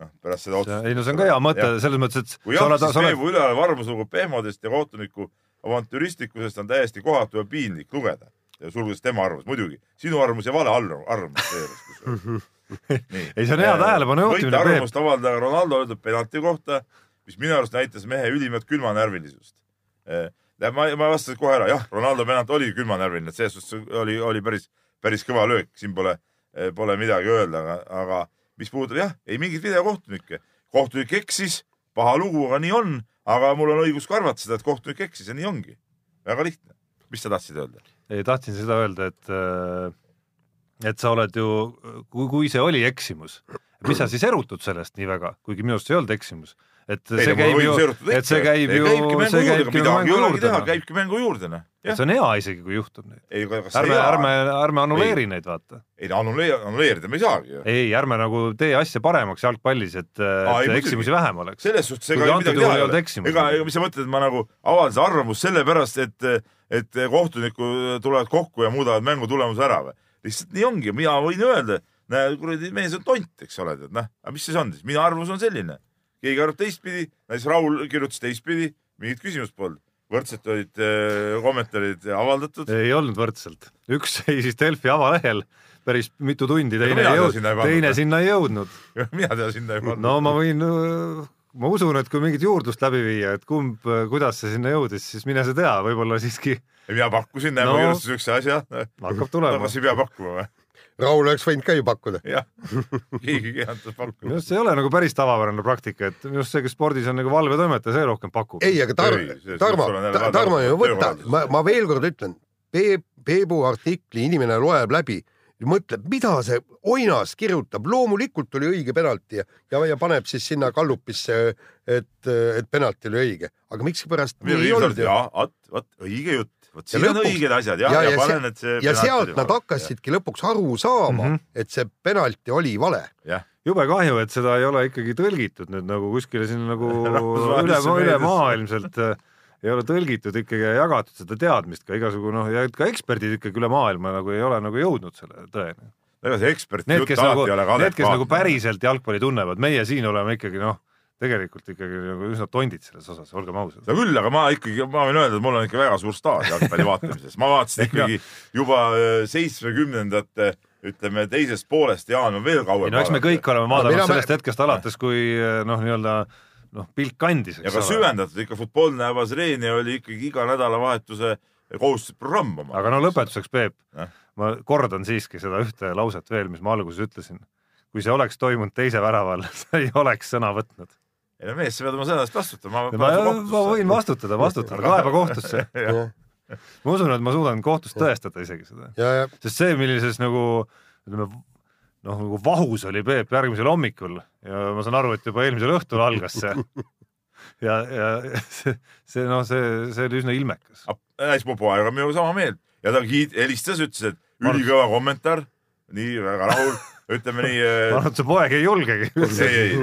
noh, pärast seda otsust. ei no see on ka hea mõte selles mõttes, et kui jah, siis sa oled Peebu üleolev arvamus nagu pehmodest ja kohtuniku avantüristlikkusest on täiesti kohatu ja piinlik lugeda. sulgudes tema arvamus, muidugi sinu arvamus ja vale arv- arvamus seejuures. ei, see on hea tähelepanu võite juhtimine, Peep. arvamust avaldada Ronaldo öeldud penalti kohta, mis minu arust näitas mehe ülimat külmanärvilisust. ma, ma vastasin kohe ära, jah, Ronaldo penalt oli külmanärviline, selles suhtes oli, oli päris, päris kõva löök, siin pole, pole midagi öelda, aga, aga mis puudutab jah, ei mingit videokohtunikke. kohtunik eksis, paha lugu, aga nii on, aga mul on õigus ka arvata seda, et kohtunik eksis ja nii ongi. väga lihtne. mis sa tahtsid öelda? ei, tahtsin seda öelda, et et sa oled ju, kui, kui see oli eksimus, mis sa siis erutud sellest nii väga, kuigi minu arust see ei olnud eksimus, et Ei, see mul käib ju et see käib Ei, ju see käibki ei mängu juurde. käibki mängu juurde, noh. see on hea isegi, kui juhtub ei, kas ärme, ärme, ärme annuleeri neid, vaata. ei no annule-, annuleerida me ei saagi ju. ei, ärme nagu tee asja paremaks jalgpallis, et, Aa, ei, et muidugi. eksimusi vähem oleks. selles suhtes ega ei midagi teha ei ei ole. ega, ega mis sa mõtled, et ma nagu avaldan arvamust sellepärast, et, et kohtunikud tulevad kokku ja muudavad mängu tulemuse ära või? Lihtsalt nii ongi, mina võin öelda, näe, kuradi mees on tont, eks ole, tead noh, aga mis siis on siis, minu arvamus on selline. keegi arvab teistpidi, näiteks Raul kirjutas teistpidi, mingit küsimust polnud. võrdselt olid äh, kommentaarid avaldatud. ei olnud võrdselt, üks seisis Delfi avalehel päris mitu tundi, teine ei jõudnud teine sinna ei jõudnud. mina teda sinna ei pannud. no ma võin, ma usun, et kui mingit juurdlust läbi viia, et kumb, kuidas see sinna jõudis, siis mine sa tea, võib-olla siiski mina pakkusin, näe No. ma kirjutasin siukse asja. hakkab tulema. tagasi ei pea pakkuma või? Raul oleks võinud ka ju pakkuda. jah, keegi ei keelanud minu pakkuma. arust see ei ole nagu päris tavapärane praktika, et minu arust see, kes spordis on nagu valvetoimetaja, see rohkem pakub. ei, aga Tar- Ei, see-, Tarmo jälle, Tarmo ju võta töökorraldus., ma, ma veel kord ütlen, Peep, Peebu artikli inimene loeb läbi ja mõtleb, mida see oinas kirjutab, loomulikult oli õige penalti ja, ja, ja paneb siis sinna kallupisse, et, et penalti oli õige, aga miskipärast nii ei olnud ju. ja vot, vot õige jutt, vot Ja siin on lõpuks- õiged asjad ja, ja- ja, ja ja panen, et see. ja sealt nad hakkasidki lõpuks aru saama mm. -hmm. et see penalti oli vale. jah, jube kahju, et seda ei ole ikkagi tõlgitud nüüd nagu kuskile siin nagu üle Rahvusvahelisse, üle meediasse. maailmselt äh, ei ole tõlgitud ikkagi ja jagatud seda teadmist ka igasugu noh, ja ka eksperdid ikkagi üle maailma nagu ei ole nagu jõudnud selle tõeni. ega see eksperti Need, jutt kes alati nagu ei ole ka, need, kes nagu päriselt jalgpalli tunnevad, meie siin oleme ikkagi noh, tegelikult ikkagi nagu üsna tondid selles osas, olgem ausad. no küll, aga ma ikkagi, ma võin öelda, et mul on ikka väga suur staar jalgpalli vaatamises, ma vaatasin ikkagi juba äh, seitsmekümnendate ütleme teisest poolest ja on veel kauem. ei no eks me kõik oleme vaadanud mina- sellest hetkest alates, kui noh, nii-öelda noh, pilk kandis, ja ka süvendatud ikka Futbolne Avazreeni oli ikkagi iga nädalavahetuse kohustuslik programm oma. aga no lõpetuseks, Peep Jah., ma kordan siiski seda ühte lauset veel, mis ma alguses ütlesin. kui see oleks toimunud teise väraval, sa ei oleks sõna võtnud. Ei no mees, sa pead oma sõna eest vastutama. ma, ma võin vastutada, vastutada, kaeba kohtusse. ma usun, et ma suudan kohtus tõestada isegi seda, ja, ja sest see, millises nagu ütleme, noh nagu vahus oli Peep järgmisel hommikul ja ma saan aru, et juba eelmisel õhtul algas see. ja, ja see, see noh, see, see oli üsna ilmekas. näis mu poeg on minuga sama meelt ja ta kiit-, helistas, ütles, et ülikõva kommentaar, nii väga rahul, ütleme nii ma arvan, et see poeg ei julgegi see ei,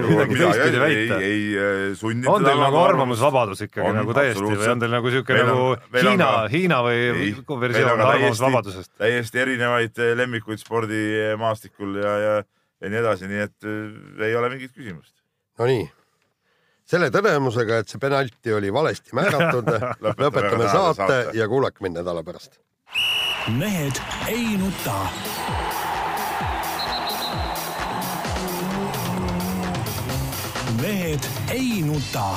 ei, ei äh, sunninud on teil nagu arvamusvabadus ikkagi On, nagu täiesti või on teil nagu siuke nagu Hiina Hiina või versioon arvamusvabadusest? täiesti erinevaid eh, lemmikuid spordimaastikul ja, ja, ja nii edasi, nii et äh, ei ole mingit küsimust. Nonii, selle tõdemusega, et see penalti oli valesti määratud, lõpetame saate. ja kuulake mind nädala pärast. mehed ei nuta. Mehed ei nuta